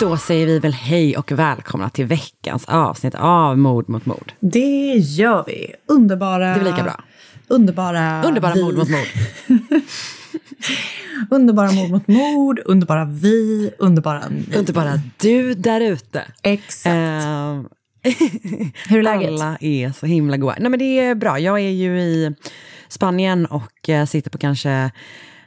Då säger vi väl hej och välkomna till veckans avsnitt av Mord mot mord. Det gör vi. Underbara... Det väl lika bra. Underbara... Underbara vi. mord mot mord. underbara mord mot mord, underbara vi, underbara ni. Underbara du där ute. Exakt. Ehm, Hur är läget? Alla är så himla goa. Nej men det är bra. Jag är ju i Spanien och eh, sitter på kanske,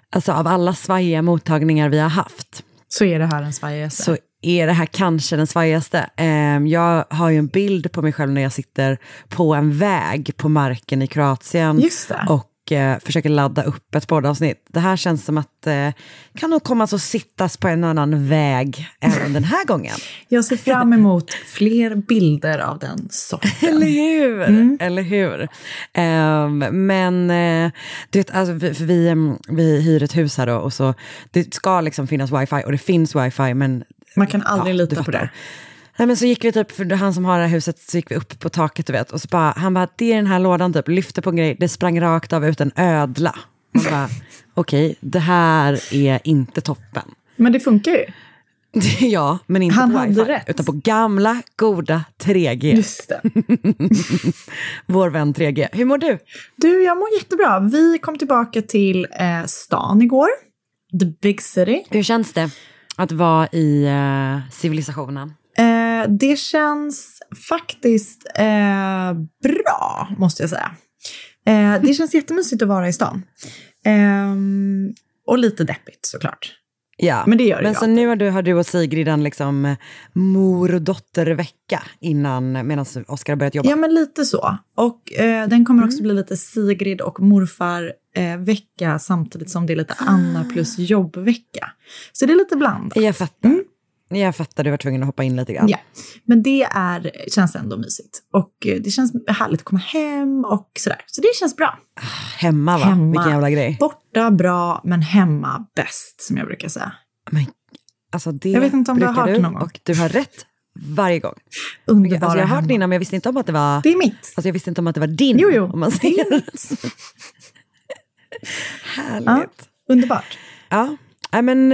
alltså av alla svajiga mottagningar vi har haft, Så är det här en svajigaste. så är det här kanske den svajigaste. Ehm, jag har ju en bild på mig själv när jag sitter på en väg på marken i Kroatien. Och eh, försöker ladda upp ett poddavsnitt. Det här känns som att eh, kan nog komma att sittas på en annan väg även den här gången. Jag ser fram emot fler bilder av den sorten. Eller hur? Mm. Eller hur? Ehm, men eh, du vet, alltså, vi, vi, em, vi hyr ett hus här då och så det ska liksom finnas wifi och det finns wifi men Man kan aldrig Ja, lita på det. Nej, men så gick vi typ, för han som har det här huset, så gick vi upp på taket du vet, och så bara, han bara, det är den här lådan typ, lyfte på en grej, det sprang rakt av ut en ödla. Man bara, okej, det här är inte toppen. Men det funkar ju. ja, men inte Han på hade wifi, rätt. utan på gamla, goda 3G. Just det. Vår vän 3G. Hur mår du? Du, jag mår jättebra. Vi kom tillbaka till eh, stan igår. The big city. Hur känns det att vara i eh, civilisationen? Eh, det känns faktiskt eh, bra, måste jag säga. Eh, det känns jättemysigt att vara i stan. Ehm, och lite deppigt såklart. Ja, Men det gör det Men så nu har du, har du och Sigrid en liksom eh, mor och dottervecka innan, medan Oskar har börjat jobba. Ja, men lite så. Och eh, den kommer också bli lite Sigrid och morfar-vecka samtidigt som det är lite Anna plus jobbvecka. Så det är lite blandat. Jag fattar. Jag fattar, du var tvungen att hoppa in lite grann. Ja, men det är, känns ändå mysigt. Och eh, det känns härligt att komma hem och sådär. Så det känns bra. Hemma va? Hemma. Vilken jävla grej. Borta bra, men hemma bäst, som jag brukar säga. Men, alltså det Jag vet inte om du har hört det någon gång. Och du har rätt varje gång. Underbara Alltså jag har hört det innan men jag visste inte om att det var... Det är mitt. Alltså jag visste inte om att det var din. Jo, jo. Om man Det säger. är mitt. Härligt. Ja, underbart. Ja, Nej, men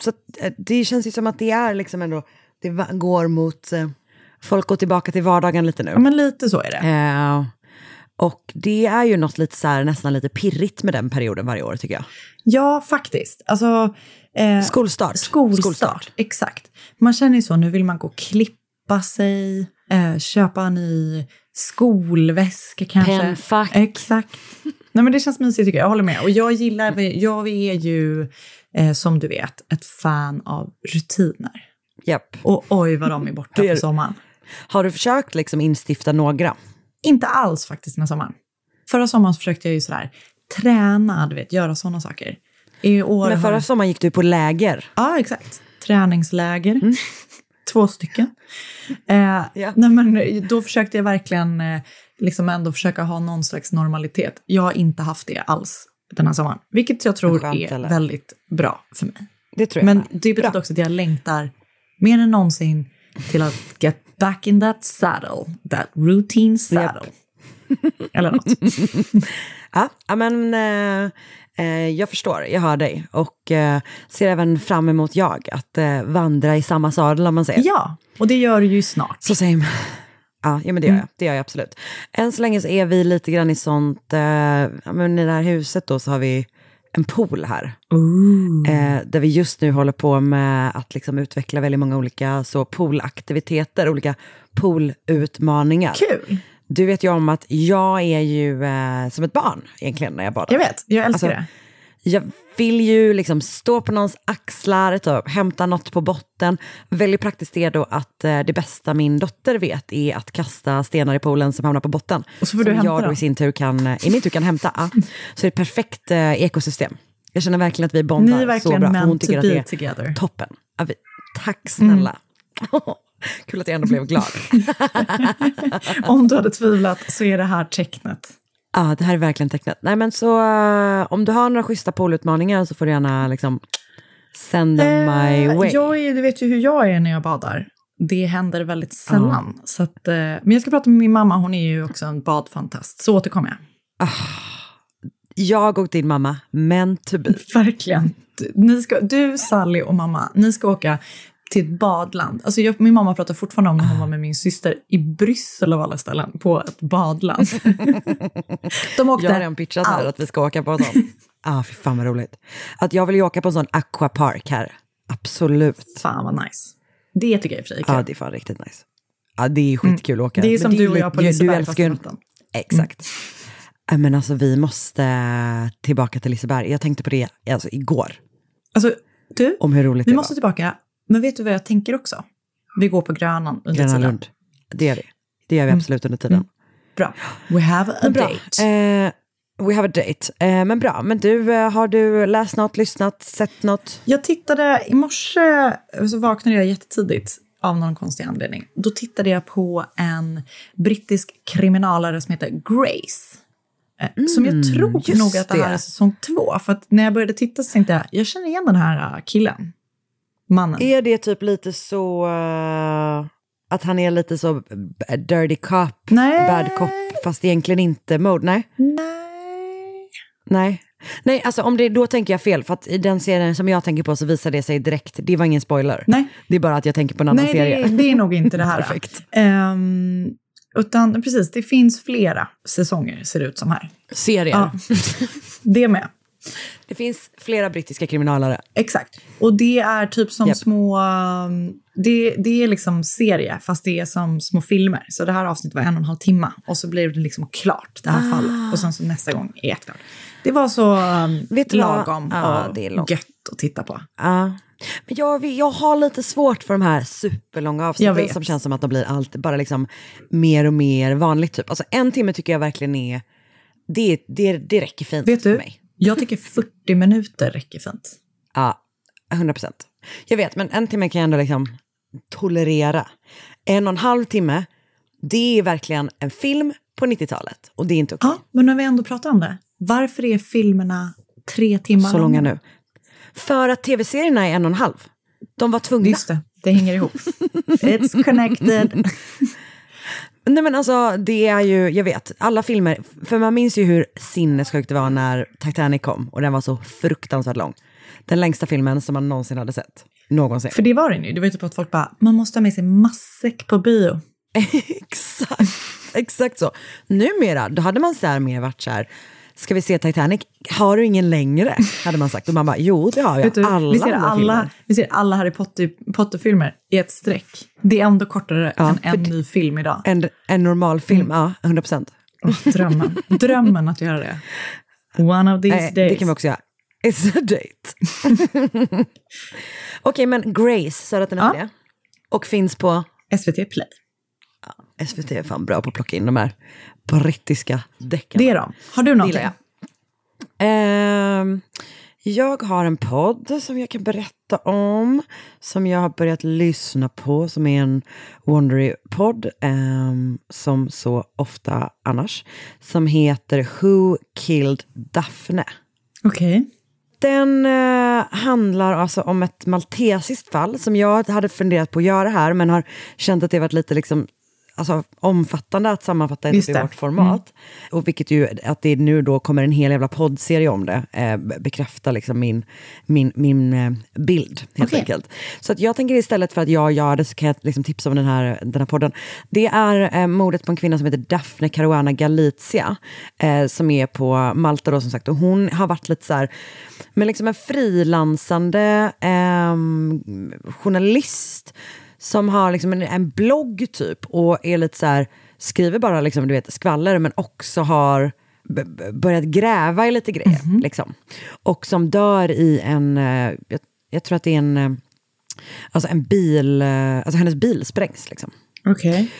så eh, det känns ju som att det är liksom ändå, det går mot, eh, folk går tillbaka till vardagen lite nu. Ja, men lite så är det. Eh, och det är ju något lite så här, nästan lite pirrigt med den perioden varje år tycker jag. Ja, faktiskt. Alltså, eh, Skolstart. Skolstart, exakt. Man känner ju så, nu vill man gå och klippa sig, eh, köpa en ny skolväska kanske. Pennfack. Exakt. Nej men det känns mysigt tycker jag, jag håller med. Och jag gillar, jag är ju eh, som du vet ett fan av rutiner. Japp. Och oj vad de är borta är- på sommaren. Har du försökt liksom instifta några? Inte alls faktiskt den här sommaren. Förra sommaren försökte jag ju sådär träna, du vet, göra sådana saker. I år Men har- förra sommaren gick du på läger. Ja, exakt. Träningsläger. två stycken. Eh, Ja. nej, men då försökte jag verkligen eh, liksom ändå försöka ha någon slags normalitet. Jag har inte haft det alls den här sommaren, vilket jag tror är eller? väldigt bra för mig. Det tror jag. Men med. det betyder också att jag längtar mer än någonsin till att get back in that saddle, that routine saddle. Eller något. Ja, ja, men eh, eh, jag förstår, jag hör dig. Och eh, ser även fram emot jag, att eh, vandra i samma sadel om man säger. Ja, och det gör du ju snart. Så same. Ja, ja men det gör jag. Det gör jag absolut. Än så länge så är vi lite grann i sånt, eh, ja, men i det här huset då så har vi en pool här. Eh, där vi just nu håller på med att liksom utveckla väldigt många olika så poolaktiviteter, olika poolutmaningar. Kul! Du vet ju om att jag är ju eh, som ett barn egentligen när jag badar. Jag vet, jag älskar Alltså, det. Jag vill ju liksom stå på någons axlar, typ, hämta något på botten. Väldigt praktiskt är då att eh, det bästa min dotter vet är att kasta stenar i poolen som hamnar på botten. Och så får som du hämta jag då i sin tur kan, eh, i min tur kan hämta. Så det är ett perfekt eh, ekosystem. Jag känner verkligen att vi bondar Ni är så bra. Hon tycker att det är together. toppen. Vi, tack snälla. Mm. Kul att jag ändå blev glad. Om du hade tvivlat så är det här tecknet. Ja, det här är verkligen tecknet. Nej, men så eh, om du har några schyssta poolutmaningar så får du gärna liksom send them my Eh, way. jag är, du vet ju hur jag är när jag badar. Det händer väldigt sällan. Så att, eh, men jag ska prata med min mamma, hon är ju också en badfantast. Så återkommer jag. Jag och din mamma, meant to be. Verkligen. Du, ni ska, du, Sally och mamma, ni ska åka till ett badland. Alltså jag, min mamma pratar fortfarande om när hon var med min syster i Bryssel av alla ställen, på ett badland. De åkte Jag har redan pitchat här allt. att vi ska åka på en sån. Ah, fy fan vad roligt. Att jag vill ju åka på en sån aquapark här. Absolut. Fan vad nice. Det tycker jag i och för sig är Ja, kul. det är fan riktigt nice. Ja, det är skitkul att åka. Det är som du och jag på Liseberg ju- fast i natten. Exakt. Ja, Men alltså vi måste tillbaka till Liseberg. Jag tänkte på det alltså, igår. Alltså, du, Om hur roligt vi måste var. tillbaka. Men vet du vad jag tänker också? Vi går på Grönan under Gröna tiden. Lund. Det gör vi. Det gör vi absolut under tiden. Bra. We have a date. Eh, we have a date. Eh, men bra. Men du, eh, har du läst något, lyssnat, sett något? Jag tittade, i morse så vaknade jag jättetidigt av någon konstig anledning. Då tittade jag på en brittisk kriminalare som heter Grace. Eh, som jag tror Mm, just nog att det här är säsong två. För att när jag började titta så tänkte jag, jag känner igen den här eh, killen. Mannen. Är det typ lite så eh, att han är lite så dirty cop, Nej. bad cop, fast egentligen inte mode? Nej. Nej. Nej. Nej, alltså om det, då tänker jag fel, för att i den serien som jag tänker på så visar det sig direkt, det var ingen spoiler. Nej. Det är bara att jag tänker på en annan Nej, serie. det, det är nog inte det här. Perfekt. Ehm, utan precis, det finns flera säsonger ser det ut som här. Serier. Ja. Det med. Det finns flera brittiska kriminalare. Exakt. Och det är typ som Japp. små... um, Det, det är liksom serie, fast det är som små filmer. Så det här avsnittet var en och en halv timme. Och så blir det liksom klart, det här fallet. Och sen så nästa gång är ett klart. Det var så um, Vet lagom Ja, och det gött att titta på. Ja. Men jag, jag har lite svårt för de här superlånga avsnitten som känns som att de blir allt bara liksom mer och mer vanligt. Typ. Alltså en timme tycker jag verkligen är, det, det, det räcker fint Vet för du, mig. Jag tycker 40 minuter räcker fint. Ja, 100 procent. Jag vet, men en timme kan jag ändå liksom tolerera. En och en halv timme, det är verkligen en film på 90-talet. Och det är inte okej. Ja, men när vi ändå pratar om det. Varför är filmerna tre timmar Så långa nu. För att tv-serierna är en och en halv. De var tvungna. Just det, det hänger ihop. It's connected. Nej men alltså det är ju, jag vet, alla filmer, för man minns ju hur sinnessjukt det var när Titanic kom och den var så fruktansvärt lång. Den längsta filmen som man någonsin hade sett. Någonsin. För det var det ju. Det var ju typ att folk bara, man måste ha med sig matsäck på bio. exakt, exakt så. Numera, då hade man så här mer varit så här, ska vi se Titanic? Har du ingen längre? Hade man sagt. Och man bara, jo det har jag. Du, alla vi, ser alla, vi ser alla Harry Potter, Potter-filmer i ett streck. Det är ändå kortare Ja, än en ny film idag. En, en normal film, ja, 100 procent. Drömmen. drömmen att göra det. One of these Nej, days. det kan vi också göra. It's a date. Okej, men Grace, sa du att den är Ja. det? Och finns på SVT Play. SVT är fan bra på att plocka in de här brittiska deckarna. Det är de. Har du någonting? jag. Ehm, Jag har en podd som jag kan berätta om, som jag har börjat lyssna på, som är en Wondery-podd, ehm, som så ofta annars, som heter Who Killed Daphne? Okej. Den eh, handlar alltså om ett maltesiskt fall som jag hade funderat på att göra här, men har känt att det varit lite liksom alltså, omfattande att sammanfatta Just i det. Mm. vårt format. Och vilket ju, att det nu då kommer en hel jävla poddserie om det, eh, bekräftar liksom min, min, min eh, bild helt Okej. enkelt. Så att jag tänker istället för att jag gör det så kan jag liksom tipsa om den här, den här podden. Det är eh, mordet på en kvinna som heter Daphne Caruana Galizia, eh, som är på Malta då som sagt. Och hon har varit lite så här, men liksom en frilansande ehm, journalist som har liksom en, en blogg typ och är lite så här, skriver bara liksom, du vet, skvaller men också har börjat gräva i lite grejer. Liksom. Och som dör i en, eh, jag, jag tror att det är en, eh, alltså en bil, eh, alltså hennes bil sprängs. Liksom. Okej.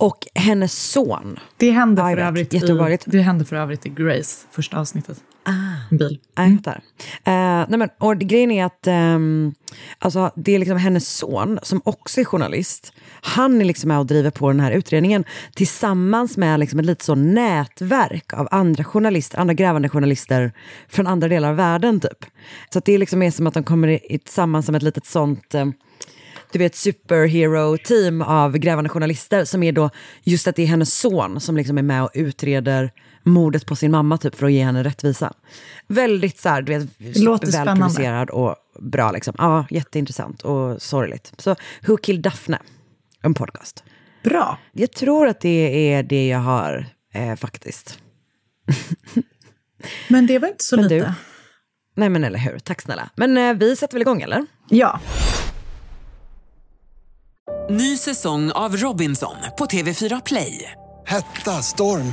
Och hennes son, Det hände, för övrigt i, det hände för övrigt i Grace, första avsnittet. En bil. Nej, jag fattar. Eh, nej men, och grejen är att ehm, alltså, det är liksom hennes son, som också är journalist, han är liksom med och driver på den här utredningen tillsammans med liksom ett litet så nätverk av andra journalister, andra grävande journalister från andra delar av världen. typ. Så det är liksom mer som att de kommer tillsammans som ett litet sånt ehm, du vet, superhero-team av grävande journalister som är då just att det är hennes son som liksom är med och utreder mordet på sin mamma typ för att ge henne rättvisa. Väldigt så här, du vet, låter spännande. välproducerad och bra liksom. Ja, jätteintressant och sorgligt. Så Who Killed Daphne? En podcast. Bra. Jag tror att det är det jag har eh, faktiskt. Men det var inte så Men lite. du? Nej men eller hur, tack snälla. Men eh, vi sätter väl igång eller? Ja. Ny säsong av Robinson på TV4 Play. Hetta, storm,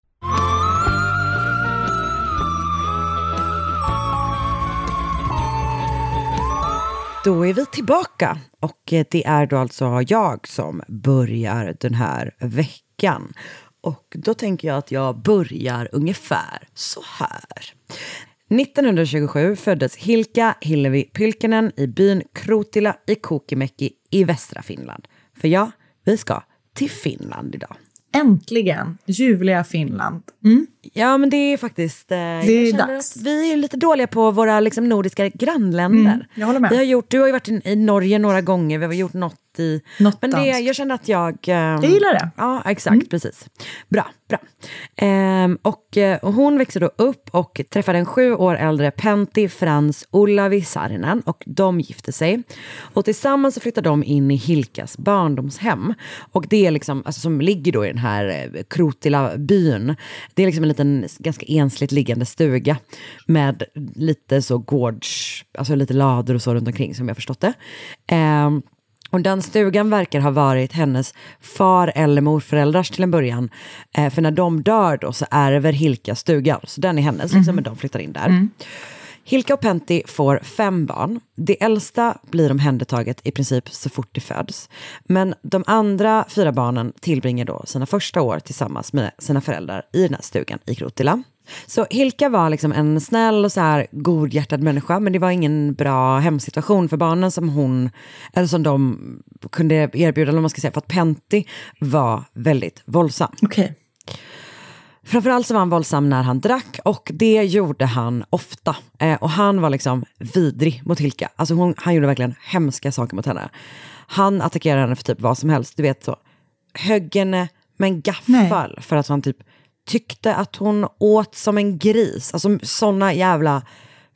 Då är vi tillbaka och eh, det är då alltså jag som börjar den här veckan. Och då tänker jag att jag börjar ungefär så här. 1927 föddes Hilka Hillevi Pylkinen i byn Krotila i Kokimäki i västra Finland. För ja, vi ska till Finland idag. Äntligen. Ljuvliga Finland. Mm. Ja, men det är faktiskt... Eh, jag är dags. vi är lite dåliga på våra liksom, nordiska grannländer. Mm, jag håller med. Vi har gjort, du har ju varit i, i Norge några gånger, vi har gjort något i... Något men det, jag känner att jag... ehm, Jag gillar det. Ja, exakt, precis. Bra, bra. Ehm, och, eh, och hon växte då upp och träffade en sju år äldre Pentti Frans Olavi Saarinen och de gifte sig. Och tillsammans så flyttade de in i Hilkas barndomshem. Och det är liksom, alltså, som ligger då i den här eh, Krotila byn. Det är liksom en liten, ganska ensligt liggande stuga med lite så gårds, alltså lite lador och så runt omkring som jag förstått det. Ehm, och den stugan verkar ha varit hennes far eller morföräldrars till en början. Eh, för när de dör då så ärver Hilka stugan. Så den är hennes, liksom, men de flyttar in där. Hilka och Pentti får fem barn. Det äldsta blir omhändertaget i princip så fort det föds. Men de andra fyra barnen tillbringar då sina första år tillsammans med sina föräldrar i den här stugan i Krotila. Så Hilka var liksom en snäll och så här godhjärtad människa, men det var ingen bra hemsituation för barnen som hon, eller som de kunde erbjuda, eller man ska säga, för att Pentti var väldigt våldsam. Okej. Framförallt så var han våldsam när han drack och det gjorde han ofta. Eh, och han var liksom vidrig mot Hilka. Alltså hon, han gjorde verkligen hemska saker mot henne. Han attackerade henne för typ vad som helst. Du vet så, högg henne med en gaffel för att han typ tyckte att hon åt som en gris. Alltså sådana jävla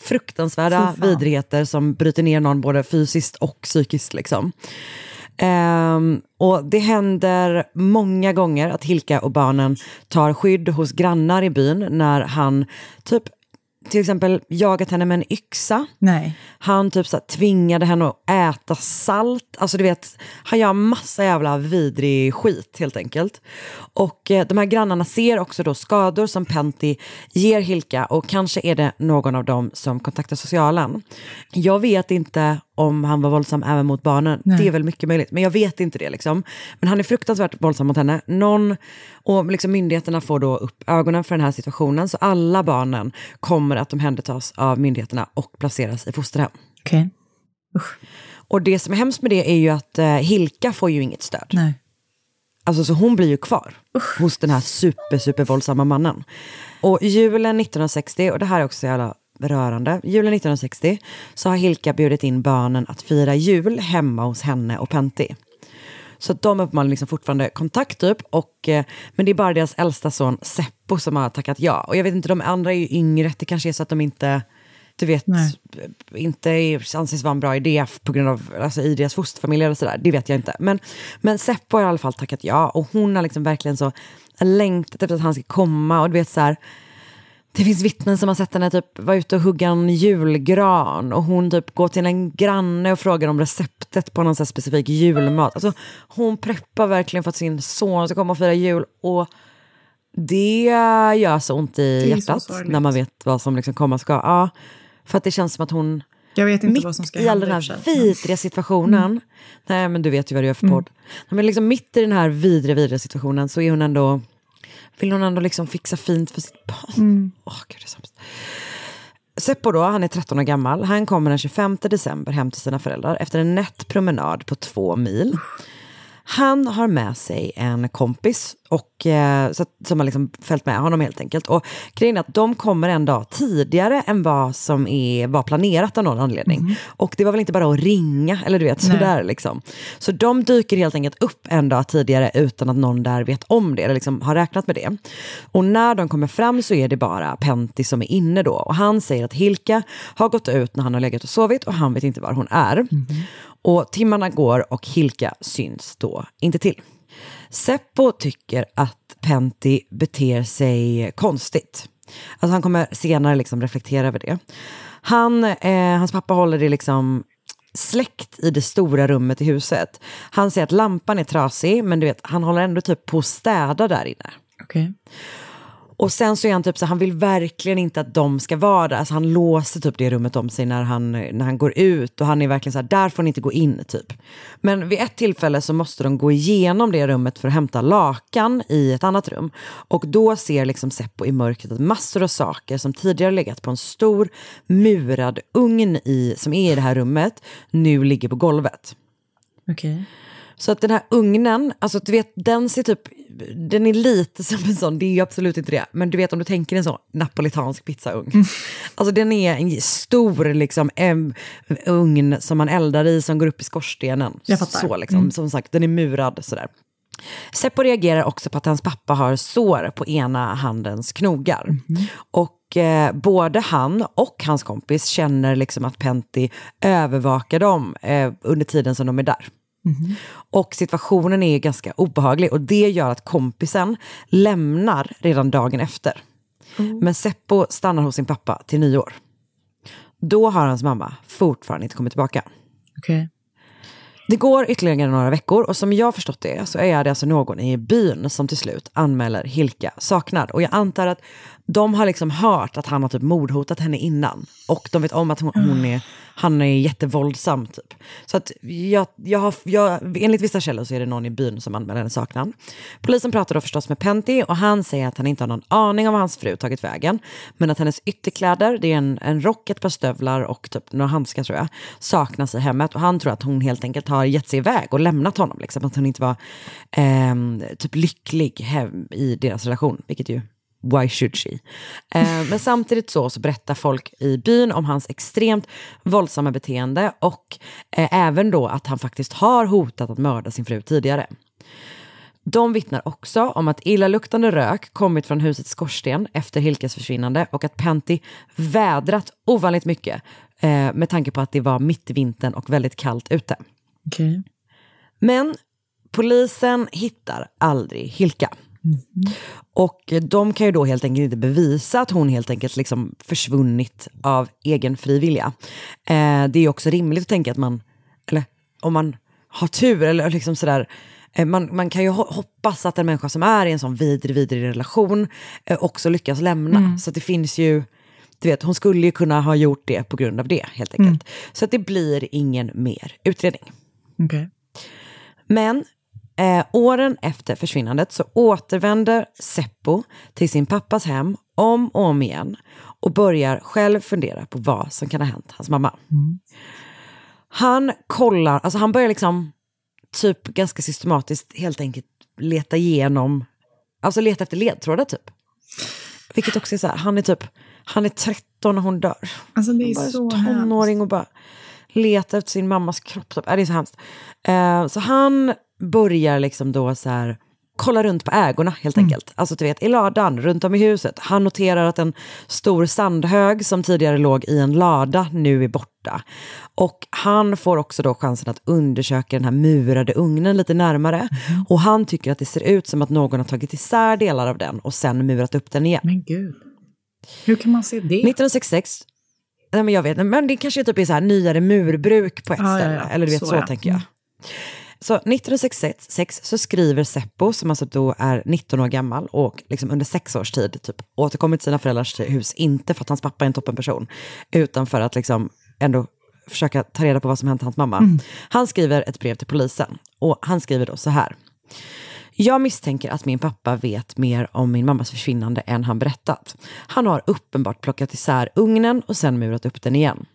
fruktansvärda vidrigheter som bryter ner någon både fysiskt och psykiskt. Liksom. Ehm, och det händer många gånger att Hilka och barnen tar skydd hos grannar i byn när han typ till exempel jagat henne med en yxa. Nej. Han typ så här, tvingade henne att äta salt. Alltså du vet, han gör massa jävla vidrig skit helt enkelt. Och eh, de här grannarna ser också då skador som Pentti ger Hilka och kanske är det någon av dem som kontaktar socialen. Jag vet inte om han var våldsam även mot barnen. Nej. Det är väl mycket möjligt, men jag vet inte det. Liksom. Men han är fruktansvärt våldsam mot henne. Någon, och liksom myndigheterna får då upp ögonen för den här situationen, så alla barnen kommer att omhändertas av myndigheterna och placeras i fosterhem. Okej. Och det som är hemskt med det är ju att eh, Hilka får ju inget stöd. Nej. Alltså så hon blir ju kvar hos den här super, super våldsamma mannen. Och julen 1960, och det här är också så jävla rörande, julen 1960 så har Hilka bjudit in barnen att fira jul hemma hos henne och Pentti. Så de har uppenbarligen liksom fortfarande kontakt typ, och, eh, men det är bara deras äldsta son Seppo som har tackat ja. Och jag vet inte, de andra är ju yngre, det kanske är så att de inte, du vet, Nej. inte är, anses vara en bra idé på grund av alltså, i deras fosterfamilj eller sådär. Det vet jag inte. Men, men Seppo har i alla fall tackat ja och hon har liksom verkligen så längtat efter att han ska komma och du vet så här, det finns vittnen som har sett henne typ vara ute och hugga en julgran och hon typ går till en granne och frågar om receptet på någon specifik julmat. Alltså, hon preppar verkligen för att sin son ska komma och fira jul och det gör så ont i hjärtat när man vet vad som liksom komma ska. Ja, för att det känns som att hon Jag vet inte mitt vad som ska i all den här vidriga situationen. Nej men du vet ju vad du gör för podd. Nej, Men liksom mitt i den här vidriga, vidriga situationen så är hon ändå, vill hon ändå liksom fixa fint för sitt barn. Åh gud det är. Seppo då, han är 13 år gammal. Han kommer den 25 december hem till sina föräldrar efter en nätt promenad på två mil. Han har med sig en kompis och, eh, så som har liksom följt med honom helt enkelt. Och grejen är att de kommer en dag tidigare än vad som är, var planerat av någon anledning. Och det var väl inte bara att ringa, eller du vet Nej. sådär liksom. Så de dyker helt enkelt upp en dag tidigare utan att någon där vet om det, eller liksom har räknat med det. Och när de kommer fram så är det bara Pentti som är inne då. Och han säger att Hilka har gått ut när han har legat och sovit och han vet inte var hon är. Och timmarna går och Hilka syns då inte till. Seppo tycker att Pentti beter sig konstigt. Alltså han kommer senare liksom reflektera över det. Han, eh, hans pappa håller det liksom släckt i det stora rummet i huset. Han säger att lampan är trasig, men du vet, han håller ändå typ på att städa där inne. Okay. Och sen så är han typ så han vill verkligen inte att de ska vara där. Alltså han låser typ det rummet om sig när han, när han går ut. Och han är verkligen så här, där får ni inte gå in typ. Men vid ett tillfälle så måste de gå igenom det rummet för att hämta lakan i ett annat rum. Och då ser liksom Seppo i mörkret att massor av saker som tidigare legat på en stor murad ugn i, som är i det här rummet, nu ligger på golvet. Okej. Så att den här ugnen, alltså du vet, den ser typ, den är lite som en sån, det är ju absolut inte det, men du vet om du tänker en sån napolitansk pizzaugn. Alltså den är en stor liksom, em, ugn som man eldar i som går upp i skorstenen. Jag fattar. Så liksom, som sagt, den är murad sådär. Seppo reagerar också på att hans pappa har sår på ena handens knogar. Och eh, både han och hans kompis känner liksom att Pentti övervakar dem eh, under tiden som de är där. Och situationen är ganska obehaglig och det gör att kompisen lämnar redan dagen efter. Men Seppo stannar hos sin pappa till nyår. Då har hans mamma fortfarande inte kommit tillbaka. Okej. Det går ytterligare några veckor och som jag förstått det så är det alltså någon i byn som till slut anmäler Hilka saknad. Och jag antar att de har liksom hört att han har typ mordhotat henne innan. Och de vet om att hon, hon är, han är jättevåldsam typ. Så att jag, jag har, jag, enligt vissa källor så är det någon i byn som anmäler en saknad. Polisen pratar då förstås med Pentti och han säger att han inte har någon aning om vad hans fru tagit vägen. Men att hennes ytterkläder, det är en, en rock, ett par stövlar och typ några handskar tror jag, saknas i hemmet. Och han tror att hon helt enkelt har gett sig iväg och lämnat honom. Liksom. Att hon inte var eh, typ lycklig hem i deras relation, vilket ju Why should she? Eh, men samtidigt så, så berättar folk i byn om hans extremt våldsamma beteende och eh, även då att han faktiskt har hotat att mörda sin fru tidigare. De vittnar också om att illaluktande rök kommit från husets skorsten efter Hilkes försvinnande och att Pentti vädrat ovanligt mycket eh, med tanke på att det var mitt i vintern och väldigt kallt ute. Okej. Men polisen hittar aldrig Hilka. Och de kan ju då helt enkelt inte bevisa att hon helt enkelt liksom försvunnit av egen fri vilja. Eh, det är också rimligt att tänka att man, eller om man har tur eller liksom sådär, eh, man, man kan ju ho- hoppas att en människa som är i en sån vidrig, vidrig relation eh, också lyckas lämna. Så att det finns ju, du vet, hon skulle ju kunna ha gjort det på grund av det helt enkelt. Så att det blir ingen mer utredning. Okej. Men eh, åren efter försvinnandet så återvänder Seppo till sin pappas hem om och om igen och börjar själv fundera på vad som kan ha hänt hans mamma. Han kollar, alltså han börjar liksom typ ganska systematiskt helt enkelt leta igenom, alltså leta efter ledtrådar typ. Vilket också är så här, han är typ, han är 13 och hon dör. Alltså det Han är bara så tonåring och bara letar efter sin mammas kropp. Typ. Äh, det är så hemskt. Eh, så han börjar liksom då så här kolla runt på ägorna helt enkelt. Alltså du vet i ladan runt om i huset. Han noterar att en stor sandhög som tidigare låg i en lada nu är borta. Och han får också då chansen att undersöka den här murade ugnen lite närmare. Och han tycker att det ser ut som att någon har tagit isär delar av den och sen murat upp den igen. Men gud. Hur kan man se det? 1966, nej men jag vet men det kanske typ är så här nyare murbruk på ett Ja, ja, ställe. ja. Eller du vet, så, Så, ja. tänker jag. Så 1966 så skriver Seppo, som alltså då är 19 år gammal och liksom under sex års tid typ återkommit till sina föräldrars hus, inte för att hans pappa är en toppenperson, utan för att liksom ändå försöka ta reda på vad som hänt hans mamma. Han skriver ett brev till polisen och han skriver då så här. Jag misstänker att min pappa vet mer om min mammas försvinnande än han berättat. Han har uppenbart plockat isär ugnen och sen murat upp den igen.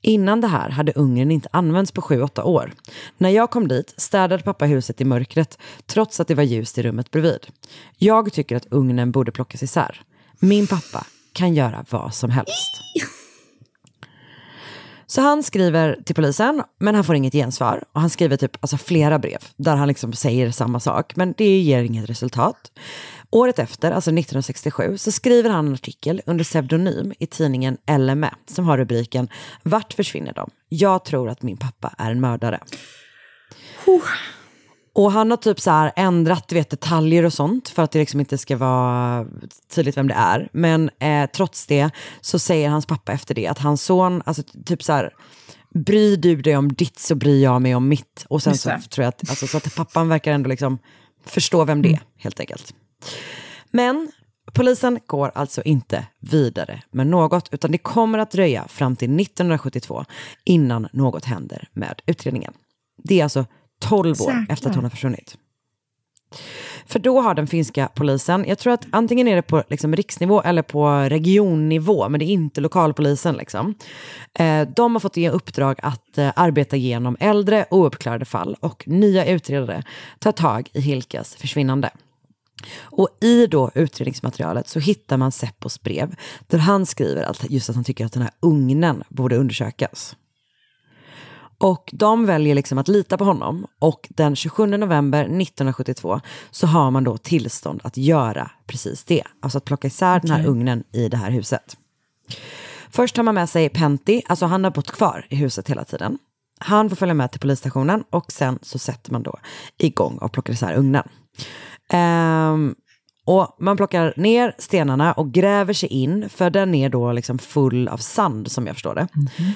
Innan det här hade ugnen inte använts på 7-8 år. När jag kom dit städade pappa huset i mörkret trots att det var ljust i rummet bredvid. Jag tycker att ugnen borde plockas isär. Min pappa kan göra vad som helst. Så han skriver till polisen, men han får inget gensvar. Och han skriver typ alltså, flera brev där han liksom säger samma sak, men det ger inget resultat. Året efter, alltså 1967, så skriver han en artikel under pseudonym i tidningen LME som har rubriken Vart försvinner de? Jag tror att min pappa är en mördare. Och han har typ så här ändrat du vet, detaljer och sånt för att det liksom inte ska vara tydligt vem det är. Men eh, trots det så säger hans pappa efter det att hans son, alltså typ så här, bryr du dig om ditt så bryr jag mig om mitt. Och sen så tror jag att, alltså, så att pappan verkar ändå liksom förstå vem det är, helt enkelt. Men polisen går alltså inte vidare med något, utan det kommer att dröja fram till 1972 innan något händer med utredningen. Det är alltså 12 år Jäklar. efter att hon har försvunnit. För då har den finska polisen, jag tror att antingen är det på liksom riksnivå eller på regionnivå, men det är inte lokalpolisen. Liksom. Eh, de har fått i uppdrag att eh, arbeta igenom äldre ouppklarade fall och nya utredare tar tag i Hilkas försvinnande. Och i då utredningsmaterialet så hittar man Seppos brev där han skriver att just att han tycker att den här ugnen borde undersökas. Och de väljer liksom att lita på honom och den 27 november 1972 så har man då tillstånd att göra precis det. Alltså att plocka isär den här ugnen i det här huset. Först tar man med sig Pentti, alltså han har bott kvar i huset hela tiden. Han får följa med till polisstationen och sen så sätter man då igång och plockar isär ugnen. Ehm, och man plockar ner stenarna och gräver sig in, för den är då liksom full av sand som jag förstår det.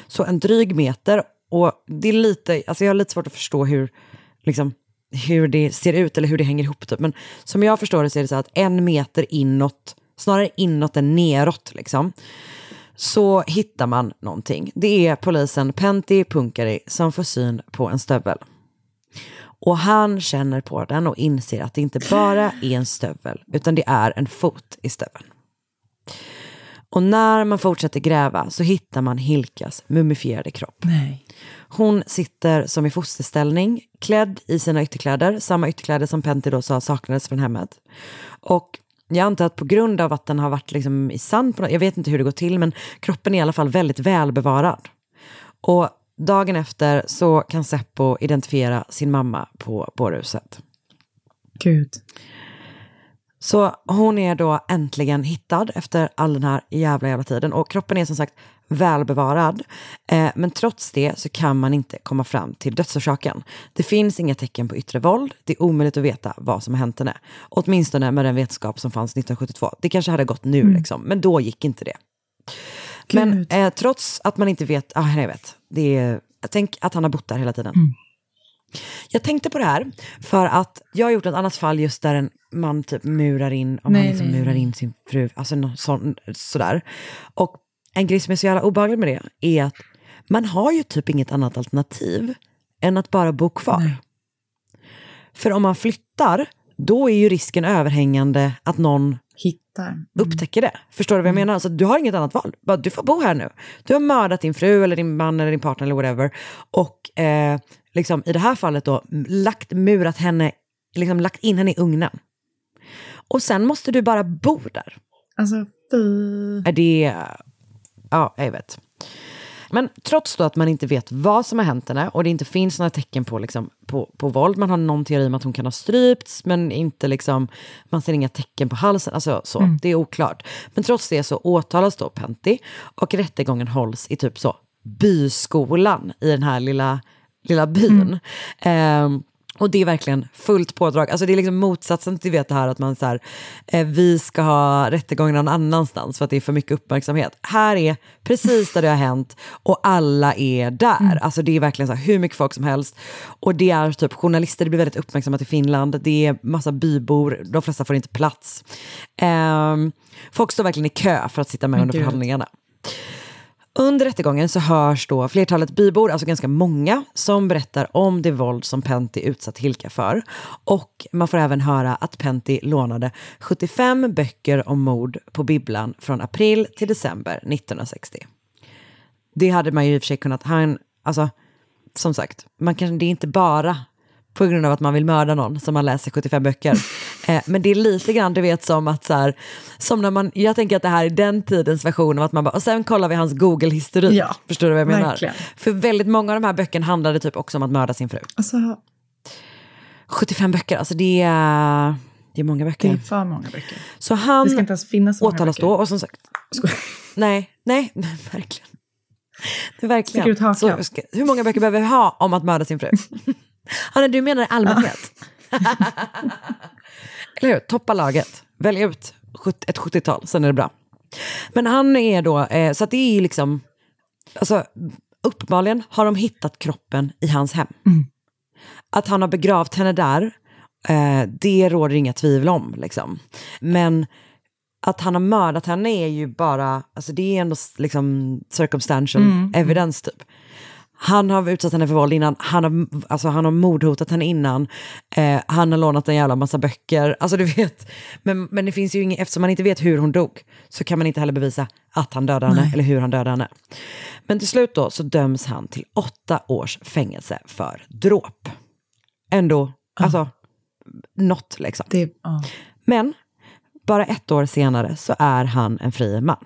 Så en dryg meter, och det är lite, alltså jag har lite svårt att förstå hur, liksom, hur det ser ut eller hur det hänger ihop. Typ. Men som jag förstår det så är det så att en meter inåt, snarare inåt än neråt, liksom, så hittar man någonting. Det är polisen Pentti Punkari som får syn på en stövel. Och han känner på den och inser att det inte bara är en stövel, utan det är en fot i stöveln. Och när man fortsätter gräva så hittar man Hilkas mumifierade kropp. Nej. Hon sitter som i fosterställning, klädd i sina ytterkläder, samma ytterkläder som Pentti då sa saknades från hemmet. Och jag antar att på grund av att den har varit liksom i sand, på något, jag vet inte hur det går till, men kroppen är i alla fall väldigt välbevarad. Och dagen efter så kan Seppo identifiera sin mamma på bårhuset. Gud. Så hon är då äntligen hittad efter all den här jävla jävla tiden. Och kroppen är som sagt välbevarad. Eh, men trots det så kan man inte komma fram till dödsorsaken. Det finns inga tecken på yttre våld. Det är omöjligt att veta vad som har hänt henne. Åtminstone med den vetenskap som fanns 1972. Det kanske hade gått nu, liksom, men då gick inte det. Men eh, trots att man inte vet, ah, jag vet, det är, tänk att han har bott där hela tiden. Jag tänkte på det här för att jag har gjort ett annat fall just där en man typ murar in, om Nej, han liksom nej, murar nej. in sin fru, alltså någon sån, sådär. Och en grej som är så jävla obehaglig med det är att man har ju typ inget annat alternativ än att bara bo kvar. För om man flyttar, då är ju risken överhängande att någon Hittar. upptäcker det. Förstår du vad jag menar? Alltså, du har inget annat val. Bara, du får bo här nu. Du har mördat din fru eller din man eller din partner eller whatever. Och eh, liksom, i det här fallet då lagt, murat henne, liksom lagt in henne i ugnen. Och sen måste du bara bo där. Alltså, fy. Är det... Ja, jag vet. Men trots då att man inte vet vad som har hänt henne och det inte finns några tecken på, liksom, på, på våld, man har någon teori om att hon kan ha strypts, men inte liksom, man ser inga tecken på halsen, alltså så, det är oklart. Men trots det så åtalas då Pentti och rättegången hålls i typ så byskolan i den här lilla, lilla byn. Ehm, och det är verkligen fullt pådrag. Alltså det är liksom motsatsen till vet det här att man så här, eh, vi ska ha rättegången någon annanstans för att det är för mycket uppmärksamhet. Här är precis där det har hänt och alla är där. Alltså det är verkligen så här, hur mycket folk som helst. Och det är typ journalister, det blir väldigt uppmärksammat i Finland. Det är massa bybor, de flesta får inte plats. Ehm, folk står verkligen i kö för att sitta med under förhandlingarna. Under rättegången så hörs då flertalet bybor, alltså ganska många, som berättar om det våld som Pentti utsatt Hilka för. Och man får även höra att Pentti lånade 75 böcker om mord på bibblan från april till december 1960. Det hade man ju i och för sig kunnat, han, alltså som sagt, man kan, det är inte bara på grund av att man vill mörda någon som man läser 75 böcker. Eh, men det är lite grann, du vet, som att så här, som när man, jag tänker att det här är den tidens version av att man bara, och sen kollar vi hans Google-historik. Ja, Förstår du vad jag menar? verkligen. För väldigt många av de här böckerna handlade typ också om att mörda sin fru. Alltså, 75 böcker, alltså det är, det är många det böcker. är för många böcker. Så han Det ska inte ens finnas så många åtalas böcker. då och som sagt, nej, nej, verkligen. Det är verkligen. Så, hur många böcker behöver vi ha om att mörda sin fru? Hanna, du menar i allmänhet? Eller hur? Toppa laget. Välj ut ett 70-tal, sen är det bra. Men han är då, eh, så att det är liksom, alltså uppenbarligen har de hittat kroppen i hans hem. Att han har begravt henne där, eh, det råder inga tvivel om. Liksom. Men att han har mördat henne är ju bara, alltså det är ändå liksom circumstantial Mm. evidence typ. Han har utsatt henne för våld innan, han har, alltså han har mordhotat henne innan, eh, han har lånat en jävla massa böcker, alltså du vet. Men, men det finns ju inget, eftersom man inte vet hur hon dog, så kan man inte heller bevisa att han dödade henne Nej. eller hur han dödade henne. Men till slut då så döms han till åtta års fängelse för dråp. Ändå, alltså, något liksom. Det, ja. Men bara ett år senare så är han en fri man.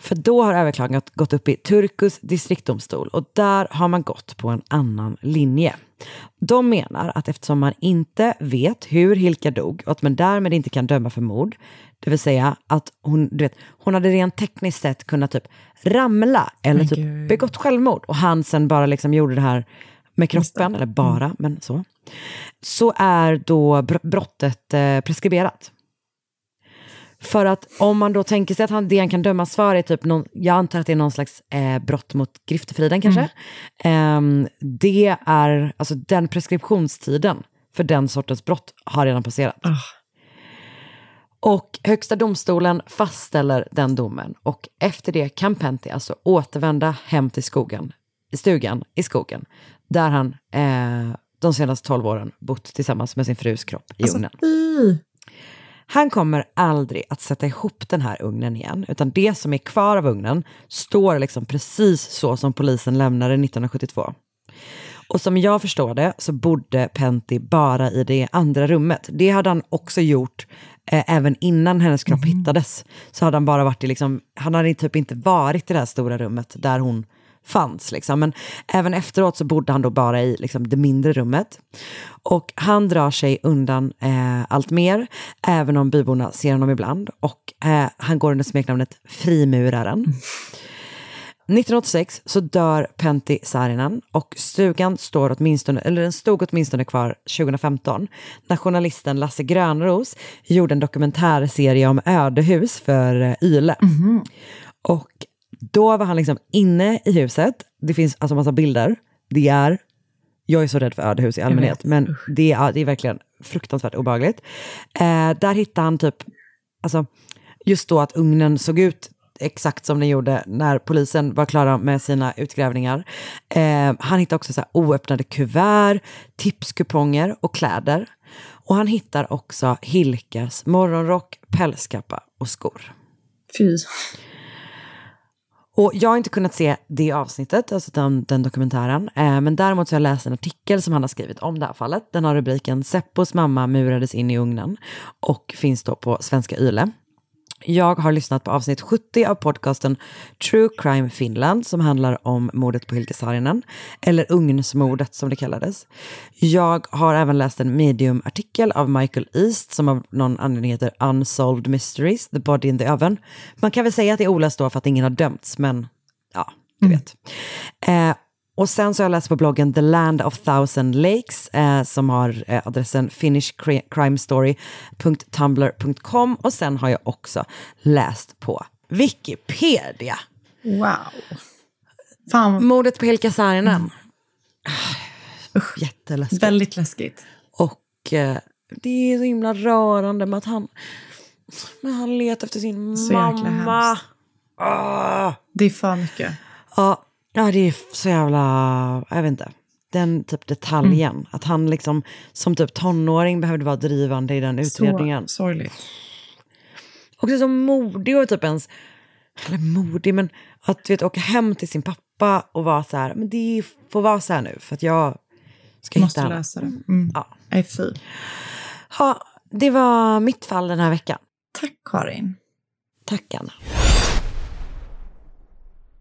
För då har överklagandet gått upp i Turkus distriktdomstol och där har man gått på en annan linje. De menar att eftersom man inte vet hur Hilka dog och att man därmed inte kan döma för mord, det vill säga att hon, du vet, hon hade rent tekniskt sett kunnat typ ramla eller typ begått självmord och han sen bara liksom gjorde det här med kroppen, eller bara, men så. Så är då br- brottet eh, preskriberat. För att om man då tänker sig att han, det han kan dömas för är typ någon, jag antar att det är någon slags eh, brott mot griftefriden kanske. Ehm, det är, alltså den preskriptionstiden för den sortens brott har redan passerat. Och Högsta domstolen fastställer den domen och efter det kan Pentti alltså återvända hem till skogen, i stugan i skogen, där han eh, de senaste 12 åren bott tillsammans med sin frus kropp i Alltså, ugnen. fy. Han kommer aldrig att sätta ihop den här ugnen igen, utan det som är kvar av ugnen står liksom precis så som polisen lämnade 1972. Och som jag förstår det så bodde Pentti bara i det andra rummet. Det hade han också gjort eh, även innan hennes kropp hittades. Så hade han bara varit i, liksom, han hade typ inte varit i det här stora rummet där hon fanns. Liksom. Men även efteråt så bodde han då bara i liksom, det mindre rummet. Och han drar sig undan eh, allt mer, även om byborna ser honom ibland. Och eh, han går under smeknamnet Frimuraren. 1986 så dör Pentti Saarinen och stugan står åtminstone, eller den stod åtminstone kvar 2015 när journalisten Lasse Grönros gjorde en dokumentärserie om ödehus för eh, Yle. Och då var han liksom inne i huset, det finns alltså massa bilder, det är, jag är så rädd för ödehus i allmänhet, men det är, det är verkligen fruktansvärt obehagligt. Eh, där hittade han typ, alltså just då att ugnen såg ut exakt som den gjorde när polisen var klara med sina utgrävningar. Eh, han hittade också så oöppnade kuvert, tipskuponger och kläder. Och han hittar också Hilkas morgonrock, pälskappa och skor. Fy. Och jag har inte kunnat se det avsnittet, alltså den, den dokumentären. Eh, men däremot så har jag läst en artikel som han har skrivit om det här fallet. Den har rubriken Seppos mamma murades in i ugnen och finns då på svenska Yle. Jag har lyssnat på avsnitt 70 av podcasten True Crime Finland som handlar om mordet på Hilke Saarinen, eller ugnsmordet som det kallades. Jag har även läst en medium-artikel av Michael East som av någon anledning heter Unsolved Mysteries, The Body in the Oven. Man kan väl säga att det är oläst då för att ingen har dömts, men ja, du vet. Eh, och sen så har jag läst på bloggen The Land of Thousand Lakes eh, som har eh, adressen finishcrimestory.tumblr.com och sen har jag också läst på Wikipedia. Wow. Fan, Mordet på Hilka Saarinen. Usch, jätteläskigt. väldigt läskigt. Och eh, det är så himla rörande med att han, men han letar efter sin Så jäkla mamma. hemskt. Ah. Det är för mycket. Ja, ja, det är så jävla, jag vet inte. Den typ detaljen, Mm. att han liksom som typ tonåring behövde vara drivande i den utredningen. Så sorgligt. Också så modig och typ ens, eller modig, men att vet, åka hem till sin pappa och vara så här, men det får vara så här nu för att jag ska Måste hitta henne. lösa det. Mm. Ja. Nej, fy. Ja, det var mitt fall den här veckan. Tack Karin. Tack Anna.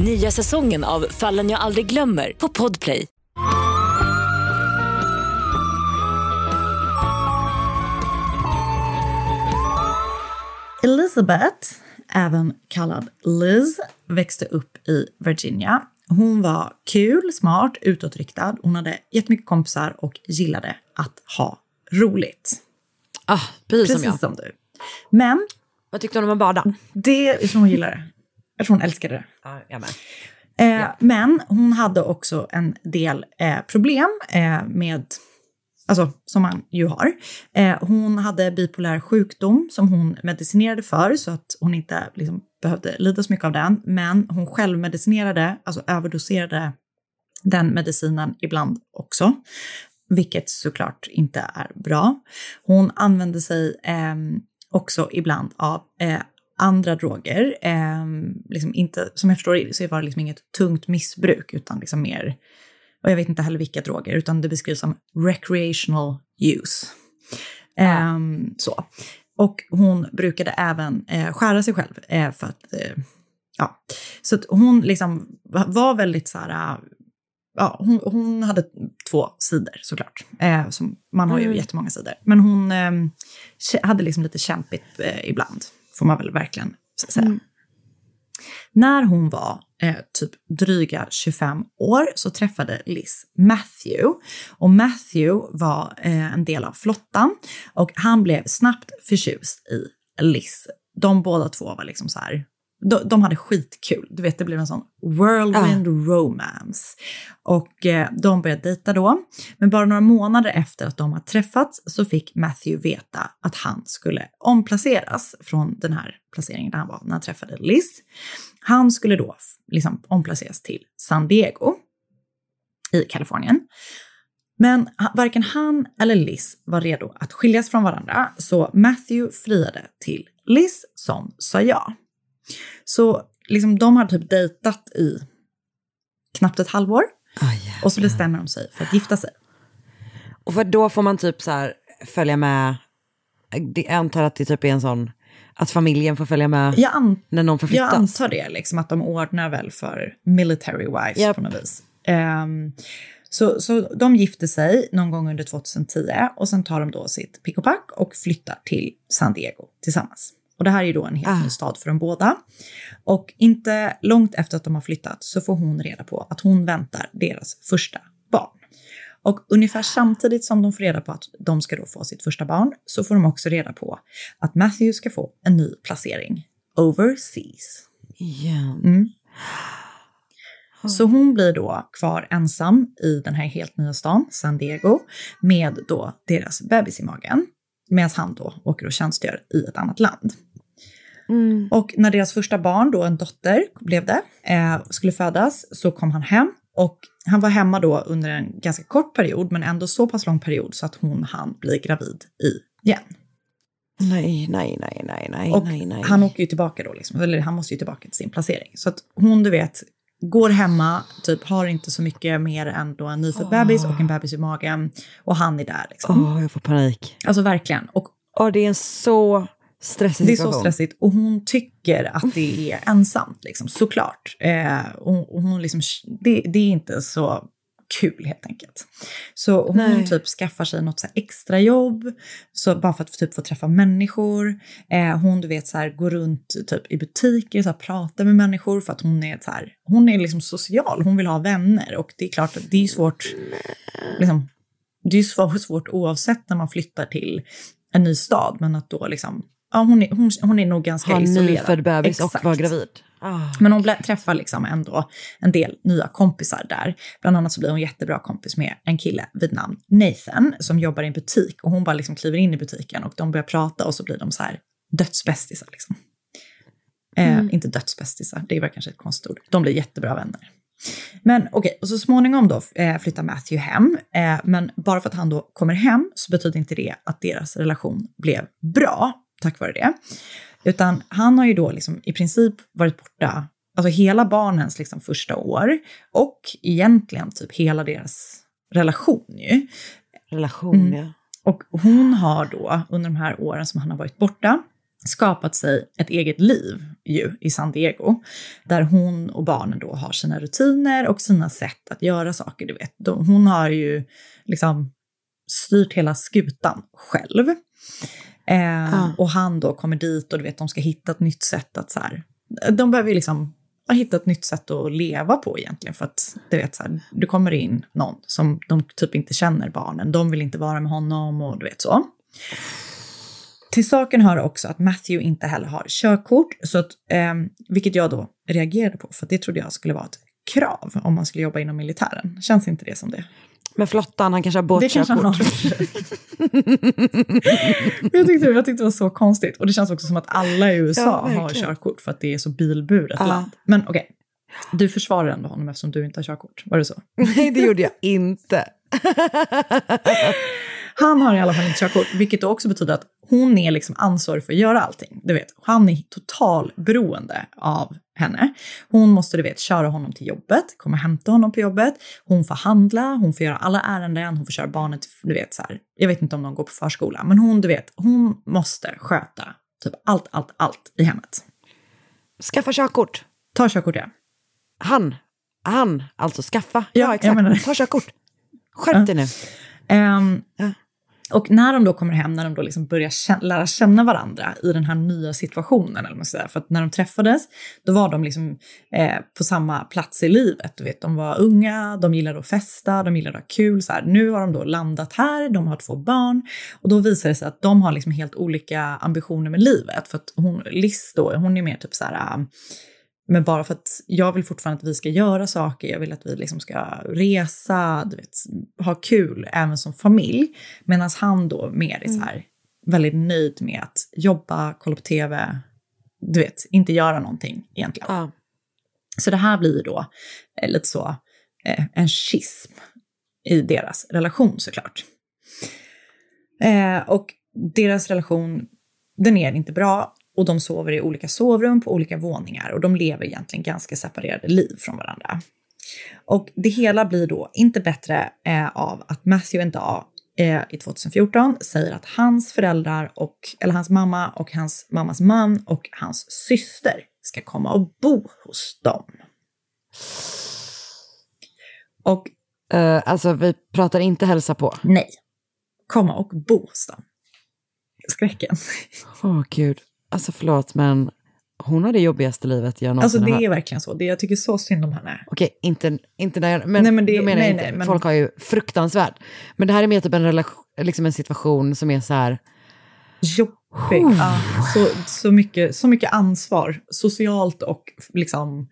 Nya säsongen av Fallen jag aldrig glömmer på Podplay. Elizabeth, även kallad Liz, växte upp i Virginia. Hon var kul, smart, utåtriktad. Hon hade jättemycket kompisar och gillade att ha roligt. Ah, precis, Precis som jag. som du. Men... Vad tyckte hon om att bada? Det jag tror hon gillade. Jag tror hon älskade det. Ja, jag med. Eh, Men hon hade också en del eh, problem eh, med, alltså som man ju har. Eh, hon hade bipolär sjukdom som hon medicinerade för så att hon inte liksom, behövde lida så mycket av den. Men hon självmedicinerade, alltså överdoserade den medicinen ibland också. Vilket såklart inte är bra. Hon använde sig eh, också ibland av eh, andra droger. Eh, liksom inte, som jag förstår det så var det liksom inget tungt missbruk utan liksom mer, och jag vet inte heller vilka droger, utan det beskrivs som recreational use. Eh, så. Och hon brukade även eh, skära sig själv eh, för att, eh, ja, så att hon liksom var väldigt så här, ja, hon, hon hade två sidor såklart. Eh, som, man har ju Mm. jättemånga sidor. Men hon eh, hade liksom lite kämpigt eh, ibland, får man väl verkligen säga. När hon var eh, typ dryga 25 år så träffade Liz Matthew. Och Matthew var eh, en del av flottan och han blev snabbt förtjust i Liz. De båda två var liksom så här, de, de hade skitkul. Du vet, det blev en sån whirlwind romance. Och eh, de började dejta då. Men bara några månader efter att de har träffats så fick Matthew veta att han skulle omplaceras från den här placeringen där han var när han träffade Liz. Han skulle då liksom omplaceras till San Diego i Kalifornien. Men varken han eller Liz var redo att skiljas från varandra, så Matthew friade till Liz som sa ja. Så liksom, de har typ dejtat i knappt ett halvår. och så bestämmer de sig för att gifta sig. Och för då får man typ så här följa med, det- jag antar att det typ är en sån, att familjen får följa med Jag, an- när någon jag förflyttas. antar det, liksom, att de ordnar väl för military wives Japp. på något vis. Ehm, så, så de gifter sig någon gång under 2010 och sen tar de då sitt pick och pack och flyttar till San Diego tillsammans. Och det här är ju då en helt ny stad för dem båda. Och inte långt efter att de har flyttat så får hon reda på att hon väntar deras första barn. Och ungefär samtidigt som de får reda på att de ska då få sitt första barn så får de också reda på att Matthew ska få en ny placering overseas. Igen. Mm. Så hon blir då kvar ensam i den här helt nya stan, San Diego, med då deras bebis i magen. Medan han då åker och tjänstgör i ett annat land. Och när deras första barn, då en dotter blev det, eh, skulle födas så kom han hem. Och han var hemma då under en ganska kort period, men ändå så pass lång period så att hon hann bli gravid igen. Nej, nej, nej, nej, nej, Och nej, nej. han åker ju tillbaka då, liksom, eller han måste ju tillbaka till sin placering. Så att hon, du vet, går hemma, typ har inte så mycket mer än då en nyfödd bebis och en bebis i magen. Och han är där liksom. Åh, jag får panik. Alltså verkligen. Och Åh, det är en så stressig det är så situation. stressigt och hon tycker att det är ensamt, liksom, såklart. Eh, och, och hon liksom, det, det är inte så kul helt enkelt. Så hon Nej. typ skaffar sig något så extra jobb, så bara för att typ få träffa människor. Eh, hon du vet så här, går runt typ i butiker, här, pratar med människor för att hon är så här, hon är liksom social, hon vill ha vänner och det är klart att det är svårt, liksom, det är svårt, svårt oavsett när man flyttar till en ny stad, men att då liksom, ja hon är, hon, hon är nog ganska Ha isolerad. nyfödd bebis och Exakt. vara gravid. Men hon träffar liksom ändå en del nya kompisar där. Bland annat så blir hon jättebra kompis med en kille vid namn Nathan som jobbar i en butik och hon bara liksom kliver in i butiken och de börjar prata och så blir de så här dödsbästisar liksom. Eh, Mm. Inte dödsbästisar, det var kanske ett konstigt ord. De blir jättebra vänner. Men okej, och så småningom då eh, flyttar Matthew hem. Eh, men bara för att han då kommer hem så betyder inte det att deras relation blev bra tack vare det. Utan han har ju då liksom i princip varit borta, alltså hela barnens liksom första år och egentligen typ hela deras relation ju. Relation, Mm. ja. Och hon har då under de här åren som han har varit borta skapat sig ett eget liv ju i San Diego. Där hon och barnen då har sina rutiner och sina sätt att göra saker. Du vet. Hon har ju liksom styrt hela skutan själv. Eh, Ah. Och han då kommer dit och du vet, de ska hitta ett nytt sätt att så här, de behöver ju liksom ha hittat ett nytt sätt att leva på egentligen. För att du vet, så här, du kommer in någon som de typ inte känner barnen, de vill inte vara med honom och du vet så. Till saken hör också att Matthew inte heller har körkort, så att, ehm, vilket jag då reagerade på, för det trodde jag skulle vara ett krav om man skulle jobba inom militären. Känns inte det som det? Men flottan, han kanske har båtkörkort. jag, tyckte, jag tyckte det var så konstigt. Och det känns också som att alla i USA Ja, har körkort för att det är så bilburet Ja. land. Men okej, du försvarar ändå honom eftersom du inte har körkort. Var det så? Nej, det gjorde jag inte. Han har i alla fall inte körkort, vilket då också betyder att hon är liksom ansvarig för att göra allting. Du vet, han är total beroende av henne. Hon måste, du vet, köra honom till jobbet, komma och hämta honom på jobbet. Hon får handla, hon får göra alla ärenden, hon får köra barnet, du vet så här. Jag vet inte om de går på förskola, men hon, du vet, hon måste sköta typ allt, allt, allt i hemmet. Skaffa körkort. Ta körkort, ja. Han, han, alltså skaffa. Ja, Ja, exakt. Ta körkort. Skärp dig nu. Ehm, och när de då kommer hem, när de då liksom börjar kä lära känna varandra i den här nya situationen, eller man ska säga. för att när de träffades, då var de liksom eh, på samma plats i livet. Du vet, de var unga, de gillade att festa, de gillade att ha kul. Så här. Nu har de då landat här, de har två barn och då visar det sig att de har liksom helt olika ambitioner med livet. För att hon, Liz då, hon är mer typ så här, ah, men bara för att jag vill fortfarande att vi ska göra saker, jag vill att vi liksom ska resa, du vet, ha kul även som familj. Medan han då mer är så här, väldigt nöjd med att jobba, kolla på tv, du vet, inte göra någonting egentligen. Ja. Så det här blir då eh, lite så eh, en schism i deras relation såklart. Eh, och deras relation, den är inte bra och de sover i olika sovrum på olika våningar och de lever egentligen ganska separerade liv från varandra. Och det hela blir då inte bättre eh, av att Matthew en dag eh, i 2014 säger att hans föräldrar och, eller hans mamma och hans mammas man och hans syster ska komma och bo hos dem. Och Eh, alltså vi pratar inte hälsa på. nej, komma och bo hos dem. Skräcken. Åh gud. Alltså förlåt men hon har det jobbigaste livet jag någonsin Alltså det har är verkligen så. Det, jag tycker så synd om henne. Okej, inte, inte när jag, men, Nej, men det- jag menar nej, inte, nej, men- folk har ju fruktansvärt. Men det här är mer typ en, relation, liksom en situation som är så här, Jobbig. Ja, så, så, mycket, så mycket ansvar, socialt och liksom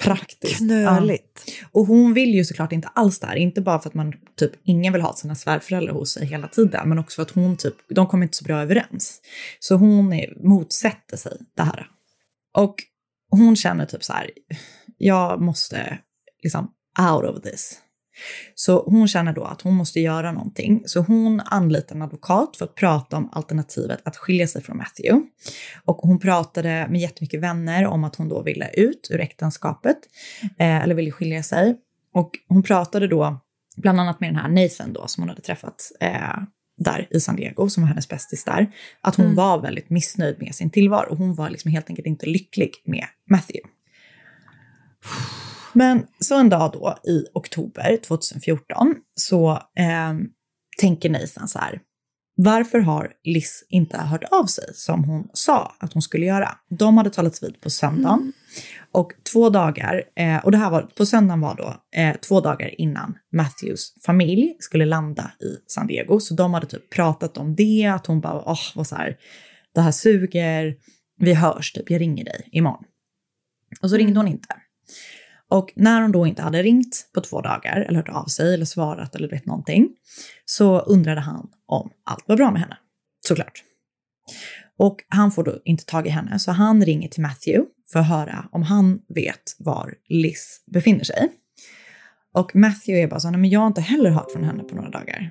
praktiskt. Knöligt. Ja. Och hon vill ju såklart inte alls det här. Inte bara för att man typ ingen vill ha sina svärföräldrar hos sig hela tiden, men också för att hon typ, de kommer inte så bra överens. Så hon är, motsätter sig det här. Och hon känner typ så här, jag måste liksom out of this. Så hon känner då att hon måste göra någonting. Så hon anlitar en advokat för att prata om alternativet att skilja sig från Matthew. Och hon pratade med jättemycket vänner om att hon då ville ut ur äktenskapet, eh, eller ville skilja sig. Och hon pratade då bland annat med den här Nathan då, som hon hade träffat eh, där i San Diego, som var hennes bästis där, att hon Mm. var väldigt missnöjd med sin tillvaro. Hon var liksom helt enkelt inte lycklig med Matthew. Men så en dag då i oktober 2014 så eh, tänker Nathan så här. Varför har Liz inte hört av sig som hon sa att hon skulle göra? De hade talats vid på söndagen. Och två dagar, eh, och det här var, på söndagen var då eh, två dagar innan Matthews familj skulle landa i San Diego. Så de hade typ pratat om det, att hon bara, åh, vad så här, det här suger, vi hörs typ, jag ringer dig imorgon. Och så ringde hon inte. Och när hon då inte hade ringt på två dagar, eller hört av sig, eller svarat eller vet någonting, så undrade han om allt var bra med henne. Såklart. Och han får då inte tag i henne, så han ringer till Matthew för att höra om han vet var Liz befinner sig. Och Matthew är bara så, nej men jag har inte heller hört från henne på några dagar.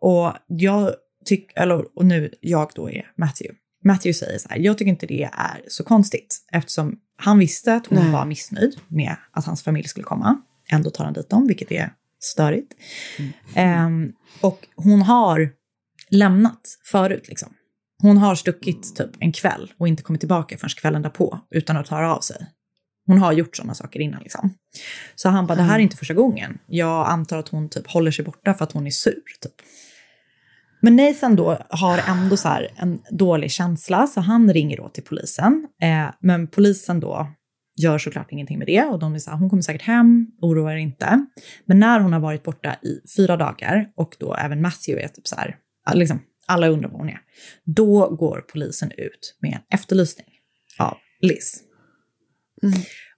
Och jag tycker, eller och nu jag då är Matthew. Matthew säger så här, jag tycker inte det är så konstigt eftersom han visste att hon Nej. var missnöjd med att hans familj skulle komma. Ändå tar han dit dem, vilket är störigt. Ehm, och hon har lämnat förut liksom. Hon har stuckit typ en kväll och inte kommit tillbaka förrän kvällen därpå utan att höra av sig. Hon har gjort sådana saker innan liksom. Så han bara, det här är inte första gången. Jag antar att hon typ håller sig borta för att hon är sur typ. Men Nathan då har ändå så en dålig känsla så han ringer då till polisen. Eh, men polisen då gör såklart ingenting med det och de är så här, hon kommer säkert hem, oroa er inte. Men när hon har varit borta i fyra dagar och då även Matthew är typ så här, liksom, alla undrar var hon är. Då går polisen ut med en efterlysning av Liz.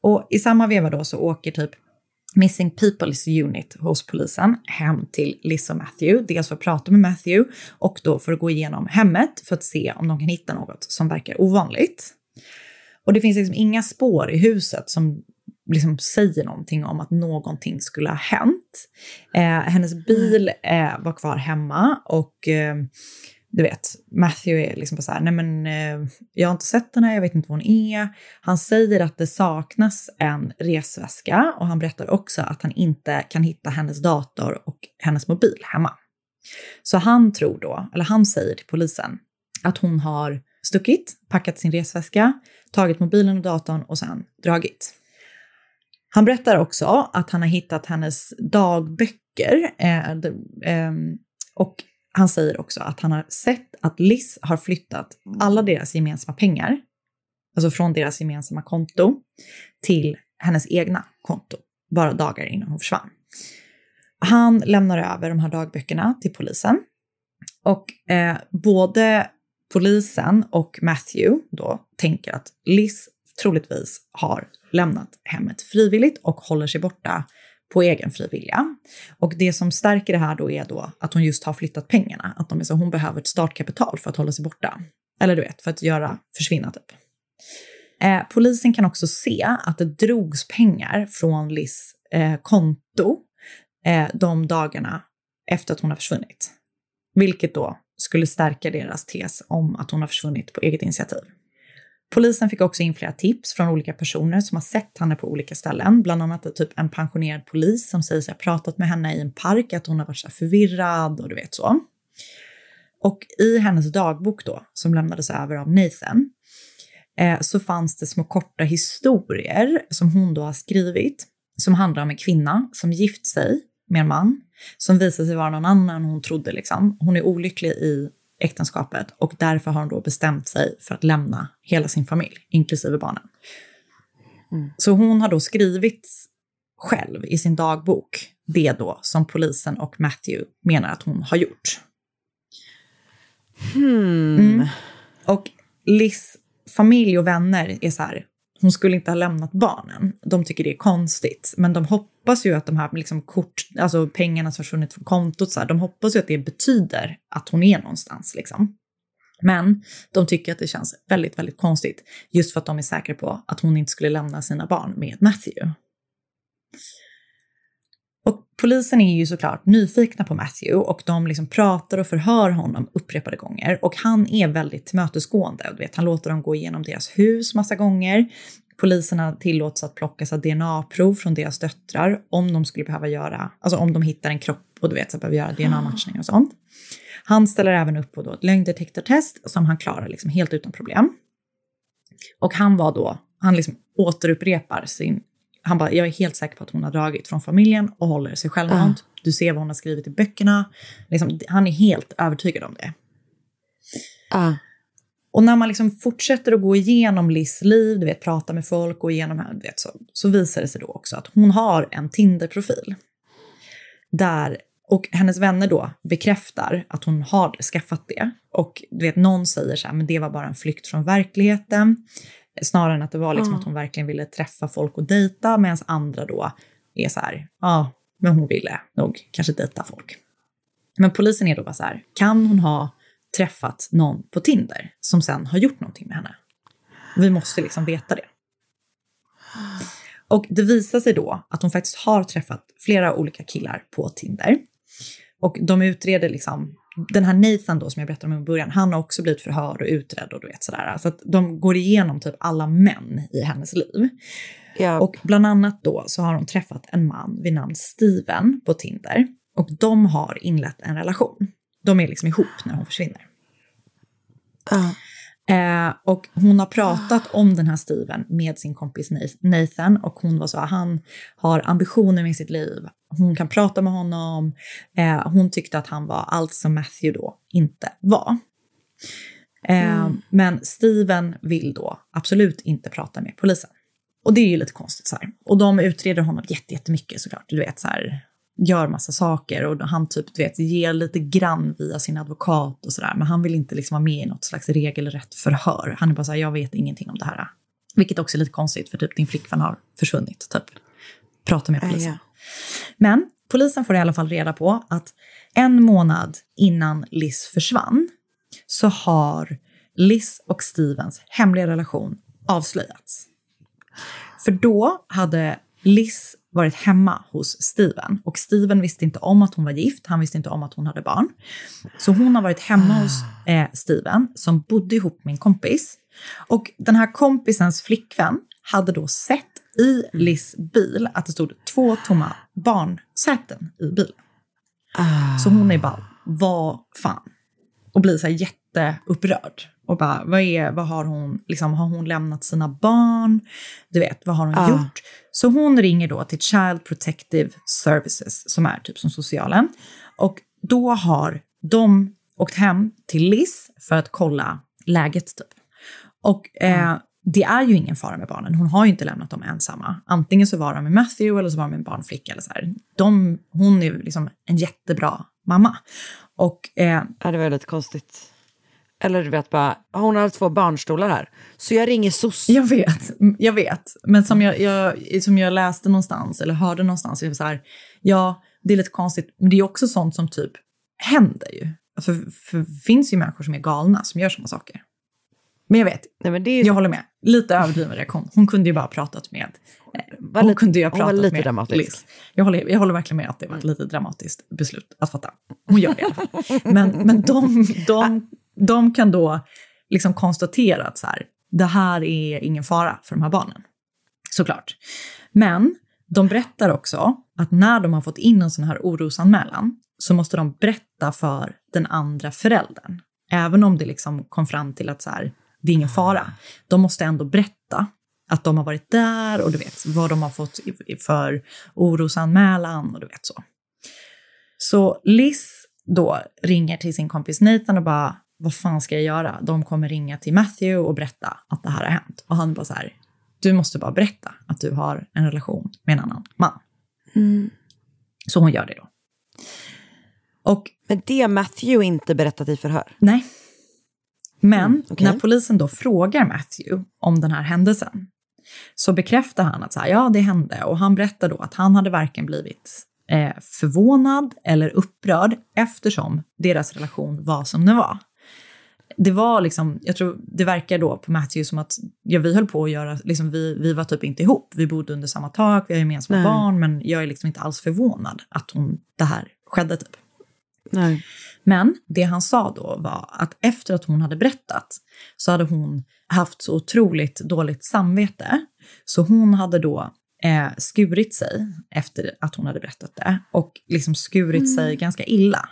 Och i samma veva då så åker typ Missing Peoples Unit hos polisen hem till Liz och Matthew. Dels för att prata med Matthew och då för att gå igenom hemmet för att se om de kan hitta något som verkar ovanligt. Och det finns liksom inga spår i huset som liksom säger någonting om att någonting skulle ha hänt. Eh, hennes bil eh, var kvar hemma och eh, du vet, Matthew är liksom bara så här, nej men eh, jag har inte sett henne, jag vet inte var hon är. Han säger att det saknas en resväska och han berättar också att han inte kan hitta hennes dator och hennes mobil hemma. Så han tror då, eller han säger till polisen att hon har stuckit, packat sin resväska, tagit mobilen och datorn och sen dragit. Han berättar också att han har hittat hennes dagböcker eh, eh, och han säger också att han har sett att Liz har flyttat alla deras gemensamma pengar, alltså från deras gemensamma konto, till hennes egna konto, bara dagar innan hon försvann. Han lämnar över de här dagböckerna till polisen och eh, både polisen och Matthew då tänker att Liz troligtvis har lämnat hemmet frivilligt och håller sig borta på egen fri vilja. Och det som stärker det här då är då att hon just har flyttat pengarna. Att de är så, hon behöver ett startkapital för att hålla sig borta. Eller du vet, för att göra försvinna typ. Eh, polisen kan också se att det drogs pengar från Liz eh, konto eh, de dagarna efter att hon har försvunnit. Vilket då skulle stärka deras tes om att hon har försvunnit på eget initiativ. Polisen fick också in flera tips från olika personer som har sett henne på olika ställen. Bland annat typ en pensionerad polis som säger sig ha pratat med henne i en park, att hon har varit så förvirrad och du vet så. Och i hennes dagbok då, som lämnades över av Nathan, eh, så fanns det små korta historier som hon då har skrivit, som handlar om en kvinna som gift sig med en man, som visar sig vara någon annan än hon trodde. Liksom. Hon är olycklig i äktenskapet och därför har hon då bestämt sig för att lämna hela sin familj, inklusive barnen. Så hon har då skrivit själv i sin dagbok det då som polisen och Matthew menar att hon har gjort. Hmm. Mm. Och Liz familj och vänner är så här, hon skulle inte ha lämnat barnen. De tycker det är konstigt, men de hoppas ju att de här liksom kort, alltså pengarna som försvunnit från kontot, så här, de hoppas ju att det betyder att hon är någonstans. Liksom. Men de tycker att det känns väldigt, väldigt konstigt, just för att de är säkra på att hon inte skulle lämna sina barn med Matthew. Polisen är ju såklart nyfikna på Matthew och de liksom pratar och förhör honom upprepade gånger. Och han är väldigt tillmötesgående. Du vet, han låter dem gå igenom deras hus massa gånger. Poliserna tillåts att plocka DNA-prov från deras döttrar om de skulle behöva göra, alltså om de hittar en kropp och du vet, så behöver göra DNA-matchning och sånt. Han ställer även upp på då ett lögndetektortest som han klarar liksom helt utan problem. Och han var då, han liksom återupprepar sin han bara, jag är helt säker på att hon har dragit från familjen och håller sig självmant. Ah. Du ser vad hon har skrivit i böckerna. Liksom, han är helt övertygad om det. Ah. Och när man liksom fortsätter att gå igenom Liz liv, du vet, prata med folk och igenom du vet, så, så visar det sig då också att hon har en Tinder-profil. Där, och hennes vänner då bekräftar att hon har skaffat det. Och du vet, någon säger så här, men det var bara en flykt från verkligheten. Snarare än att det var liksom Ah. att hon verkligen ville träffa folk och dejta, medan andra då är så här, ja, men hon ville nog kanske dejta folk. Men polisen är då bara så här, kan hon ha träffat någon på Tinder som sen har gjort någonting med henne? Vi måste liksom veta det. Och det visar sig då att hon faktiskt har träffat flera olika killar på Tinder. Och de utreder liksom, den här Nathan då som jag berättade om i början, han har också blivit förhörd och utredd och du vet sådär. Så att de går igenom typ alla män i hennes liv. Och bland annat då så har hon träffat en man vid namn Steven på Tinder. Och de har inlett en relation. De är liksom ihop när hon försvinner. Eh, och hon har pratat om den här Steven med sin kompis Nathan och hon var så han har ambitioner med sitt liv. Hon kan prata med honom. Eh, hon tyckte att han var allt som Matthew då inte var. Eh, Mm. Men Steven vill då absolut inte prata med polisen. Och det är ju lite konstigt så här. Och de utreder honom jätte- jättemycket såklart. Du vet så här, gör massa saker och han typ, du vet, ger lite grann via sin advokat och sådär. Men han vill inte liksom vara med i något slags regelrätt förhör. Han är bara så här, jag vet ingenting om det här. Vilket också är lite konstigt för typ din flickvän har försvunnit. Typ. Prata med Ja, polisen. ja. Men polisen får i alla fall reda på att en månad innan Liz försvann så har Liz och Stevens hemliga relation avslöjats. För då hade Liz varit hemma hos Steven och Steven visste inte om att hon var gift, han visste inte om att hon hade barn. Så hon har varit hemma hos eh, Steven som bodde ihop med en kompis. Och den här kompisens flickvän hade då sett i Liz bil att det stod två tomma barnsäten i bilen. Så hon är bara, vad fan? Och blir så här jätteupprörd. Och bara, vad, är, vad har hon, liksom, har hon lämnat sina barn? Du vet, vad har hon Ja. gjort? Så hon ringer då till Child Protective Services, som är typ som socialen. Och då har de åkt hem till Liz för att kolla läget typ. Och eh, det är ju ingen fara med barnen. Hon har ju inte lämnat dem ensamma. Antingen så var de med Matthew eller så var de med en barnflicka. Eller så här. De, hon är ju liksom en jättebra mamma. Och, eh, ja, det var lite konstigt. Eller du vet bara, hon har två barnstolar här. Så jag ringer SOS. Jag vet, jag vet. Men som jag, jag, som jag läste någonstans eller hörde någonstans, jag var så här, ja, det är lite konstigt, men det är också sånt som typ händer ju. För, för det finns ju människor som är galna som gör såna saker. Men jag vet, Nej, men det är jag håller med. Lite överdriven reaktion. Hon kunde ju bara ha pratat med... eh, Var Hon lite- kunde ju ha hon var pratat lite med dramatisk. Liz. Jag håller, jag håller verkligen med att det var ett lite dramatiskt beslut att fatta. Hon gör det i alla fall. Men, men de, de, de kan då liksom konstatera att så här, det här är ingen fara för de här barnen. Såklart. Men de berättar också att när de har fått in en sån här orosanmälan så måste de berätta för den andra föräldern. Även om det liksom kom fram till att så här, det är ingen fara. De måste ändå berätta att de har varit där och du vet vad de har fått för orosanmälan och du vet så. Så Liz då ringer till sin kompis Nathan och bara, vad fan ska jag göra? De kommer ringa till Matthew och berätta att det här har hänt. Och han bara så här, du måste bara berätta att du har en relation med en annan man. Så hon gör det då. Och, Men det har Matthew inte berättat i förhör. nej. Men Mm, okej. när polisen då frågar Matthew om den här händelsen så bekräftar han att så här, ja, det hände. Och han berättar då att han hade varken blivit eh, förvånad eller upprörd eftersom deras relation var som den var. Det var liksom, jag tror det verkar då på Matthew som att ja, vi höll på att göra, liksom vi, vi var typ inte ihop. Vi bodde under samma tak, vi har gemensamma Nej. barn, men jag är liksom inte alls förvånad att hon, det här skedde typ. Nej. Men det han sa då var att efter att hon hade berättat så hade hon haft så otroligt dåligt samvete. Så hon hade då eh, skurit sig efter att hon hade berättat det och liksom skurit sig ganska illa.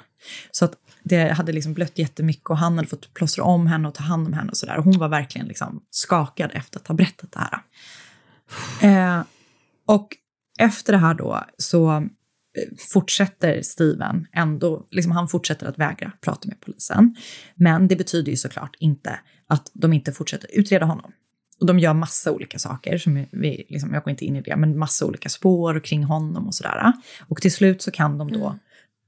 Så att det hade liksom blött jättemycket och han hade fått plåstra om henne och ta hand om henne och sådär. Hon var verkligen liksom skakad efter att ha berättat det här. Eh, och efter det här då så eh, fortsätter Steven ändå, liksom han fortsätter att vägra prata med polisen. Men det betyder ju såklart inte att de inte fortsätter utreda honom. Och de gör massa olika saker, som vi, liksom, jag går inte in i det, men massa olika spår kring honom och sådär. Och till slut så kan de då mm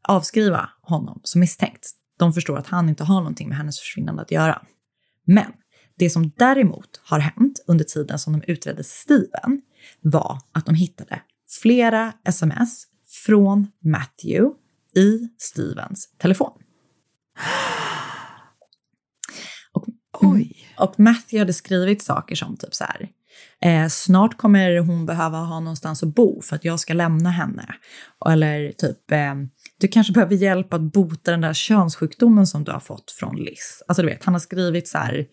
avskriva honom som misstänkt. De förstår att han inte har någonting med hennes försvinnande att göra. Men det som däremot har hänt under tiden som de utredde Steven var att de hittade flera sms från Matthew i Stevens telefon. Och, och Matthew hade skrivit saker som typ så här. Eh, snart kommer hon behöva ha någonstans att bo för att jag ska lämna henne. Eller typ, eh, du kanske behöver hjälp att bota den där könssjukdomen som du har fått från Liz. Alltså du vet, han har skrivit så här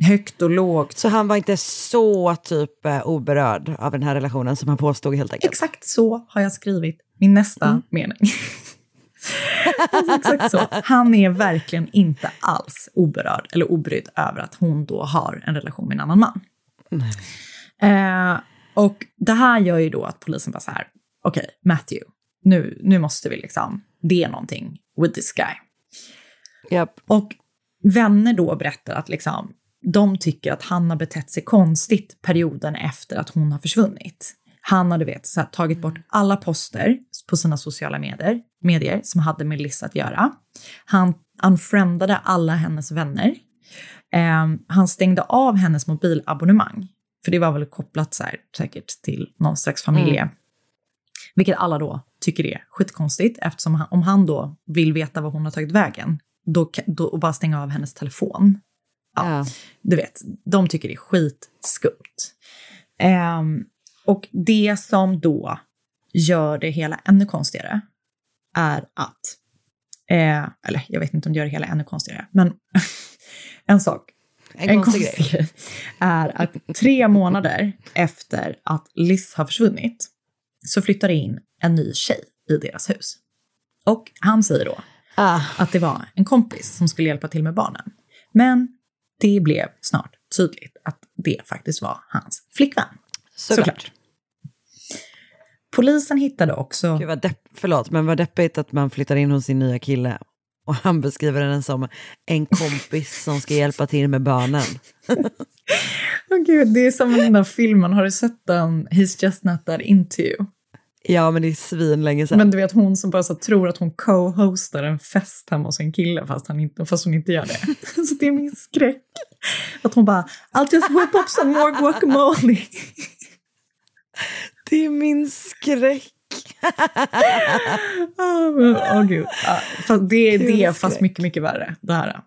högt och lågt. Så han var inte så typ eh, oberörd av den här relationen som han påstod helt enkelt? Exakt så har jag skrivit min nästa mening. alltså, exakt så. Han är verkligen inte alls oberörd eller obrydd över att hon då har en relation med en annan man. Eh, och det här gör ju då att polisen bara så här, okej, Matthew, nu, nu måste vi liksom, det är någonting with this guy. Och vänner då berättar att liksom, de tycker att han har betett sig konstigt perioden efter att hon har försvunnit. Han har du vet, så här, tagit bort alla poster på sina sociala medier, medier som hade med Liz att göra. Han unfriendade alla hennes vänner. Eh, han stängde av hennes mobilabonnemang. För det var väl kopplat så här, säkert till någon slags familje. Mm. Vilket alla då tycker är skitkonstigt eftersom han, om han då vill veta var hon har tagit vägen då, då, och bara stänga av hennes telefon. Ja, Du vet, de tycker det är skitskumt. Ehm, och det som då gör det hela ännu konstigare är att, eh, eller jag vet inte om det gör det hela ännu konstigare, men en sak En konstig grej. är att tre månader efter att Liz har försvunnit så flyttar det in en ny tjej i deras hus. Och han säger då att det var en kompis som skulle hjälpa till med barnen. Men det blev snart tydligt att det faktiskt var hans flickvän. Såklart. Polisen hittade också... Gud vad depp, förlåt, men vad deppigt att man flyttar in hos sin nya kille och han beskriver den som en kompis som ska hjälpa till med barnen. Åh gud, det är som den där filmen, har du sett den? He's just not that into you. Ja, men det är svin länge sedan. Men du vet hon som bara så tror att hon co-hostar en fest hemma hos en kille fast, han inte, fast hon inte gör det. Så det är min skräck. Att hon bara, I'll just whip up some more guacamole. Det är min skräck. Åh men, åh, gud. Ja, det är det, fast mycket, mycket värre. Det här.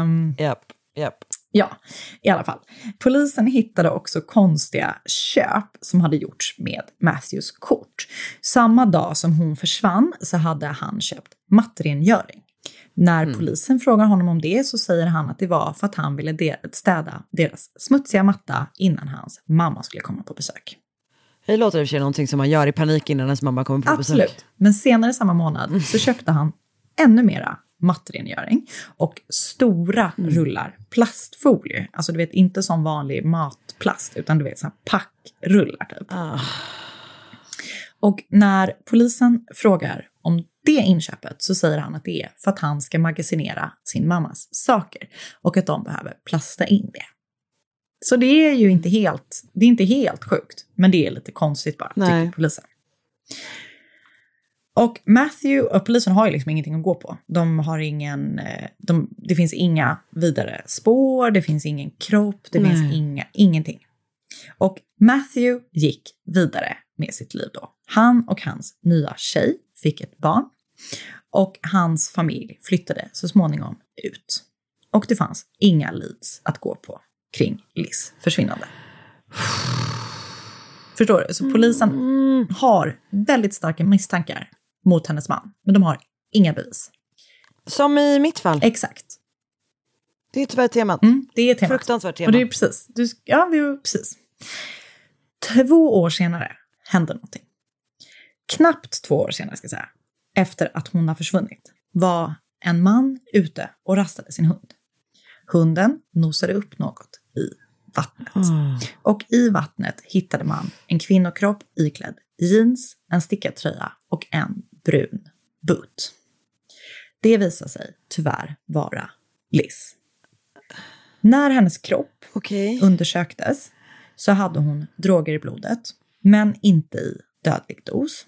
Um, Japp, japp. Ja, i alla fall. Polisen hittade också konstiga köp som hade gjorts med Matthews kort. Samma dag som hon försvann så hade han köpt mattrengöring. När polisen frågar honom om det så säger han att det var för att han ville städa deras smutsiga matta innan hans mamma skulle komma på besök. Det låter i och för sig någonting som man gör i panik innan ens mamma kommer på besök. Absolut. Men senare samma månad så köpte han ännu mera mattrengöring och stora rullar plastfolie. Alltså du vet inte som vanlig matplast utan du vet så här packrullar typ. Och när polisen frågar om det inköpet så säger han att det är för att han ska magasinera sin mammas saker och att de behöver plasta in det. Så det är ju inte helt, det är inte helt sjukt, men det är lite konstigt bara, Nej. tycker polisen. Och Matthew och polisen har ju liksom ingenting att gå på. De har ingen, eh, de, det finns inga vidare spår, det finns ingen kropp, det Nej. finns inga, ingenting. Och Matthew gick vidare med sitt liv då. Han och hans nya tjej fick ett barn och hans familj flyttade så småningom ut. Och det fanns inga leads att gå på kring Liz försvinnande. Förstår du? Så polisen har väldigt starka misstankar mot hennes man, men de har inga bevis. Som i mitt fall. Exakt. Det är tyvärr temat. Mm, det är temat. Fruktansvärt tema. Och det är precis. Du, ja, vi, precis. Två år senare hände någonting. Knappt två år senare, ska jag säga, efter att hon har försvunnit, var en man ute och rastade sin hund. Hunden nosade upp något i vattnet. Och i vattnet hittade man en kvinnokropp iklädd jeans, en stickad tröja och en brun boot. Det visade sig tyvärr vara Liz. När hennes kropp undersöktes så hade hon droger i blodet, men inte i dödlig dos.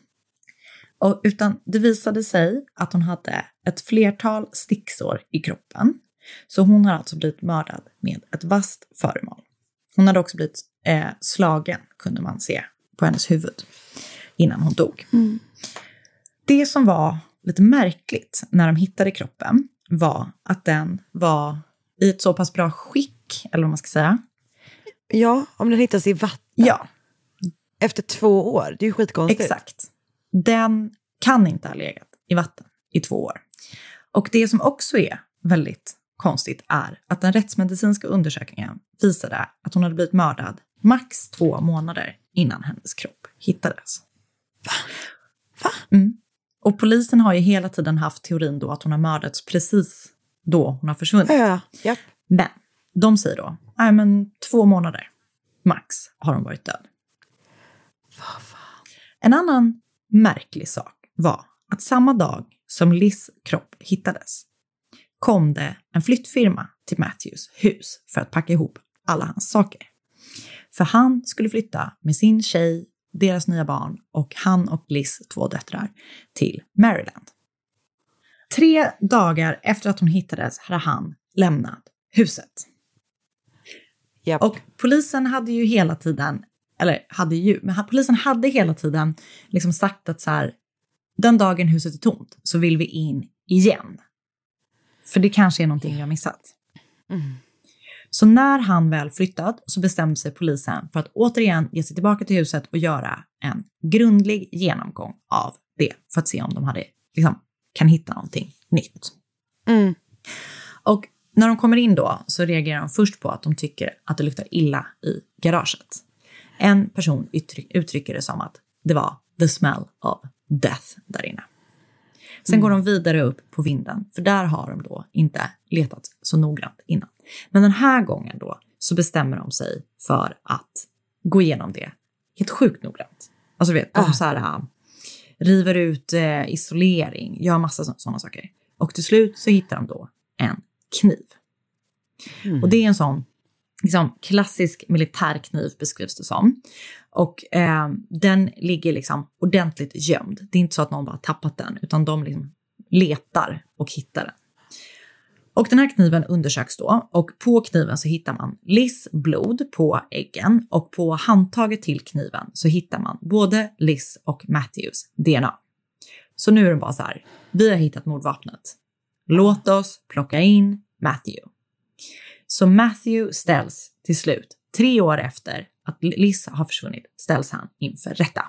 Och, utan det visade sig att hon hade ett flertal sticksår i kroppen. Så hon har alltså blivit mördad med ett vasst föremål. Hon hade också blivit eh, slagen, kunde man se, på hennes huvud innan hon dog. Det som var lite märkligt när de hittade kroppen var att den var i ett så pass bra skick, eller vad man ska säga. Ja, om den hittas i vatten. Ja. Efter två år, det är ju skitkonstigt. Exakt. Den kan inte ha legat i vatten i två år. Och det som också är väldigt konstigt är att den rättsmedicinska undersökningen visade att hon hade blivit mördad max två månader innan hennes kropp hittades. Va? Va? Mm. Och polisen har ju hela tiden haft teorin då att hon har mördats precis då hon har försvunnit. Ja, ja. Men de säger då, nej men två månader max har hon varit död. En annan märklig sak var att samma dag som Liz kropp hittades kom det en flyttfirma till Matthews hus för att packa ihop alla hans saker. För han skulle flytta med sin tjej, deras nya barn och han och Liz två döttrar till Maryland. Tre dagar efter att hon hittades hade han lämnat huset. Och polisen hade ju hela tiden, eller hade ju, men polisen hade hela tiden liksom sagt att så här, den dagen huset är tomt så vill vi in igen. För det kanske är någonting har missat. Så när han väl flyttat så bestämde sig polisen för att återigen ge sig tillbaka till huset och göra en grundlig genomgång av det för att se om de hade, liksom, kan hitta någonting nytt. Mm. Och när de kommer in då så reagerar de först på att de tycker att det luktar illa i garaget. En person uttryck, uttrycker det som att det var the smell of death där inne. Sen går de vidare upp på vinden, för där har de då inte letat så noggrant innan. Men den här gången då så bestämmer de sig för att gå igenom det helt sjukt noggrant. Alltså vet, de så här, äh, river ut eh, isolering, gör massa sådana saker. Och till slut så hittar de då en kniv. Och det är en sån liksom, klassisk militärkniv beskrivs det som. Och eh, den ligger liksom ordentligt gömd. Det är inte så att någon bara tappat den, utan de liksom letar och hittar den. Och den här kniven undersöks då och på kniven så hittar man Liz blod på äggen och på handtaget till kniven så hittar man både Liz och Matthews DNA. Så nu är det bara så här, vi har hittat mordvapnet. Låt oss plocka in Matthew. Så Matthew ställs till slut, tre år efter att Liz har försvunnit, ställs han inför rätta.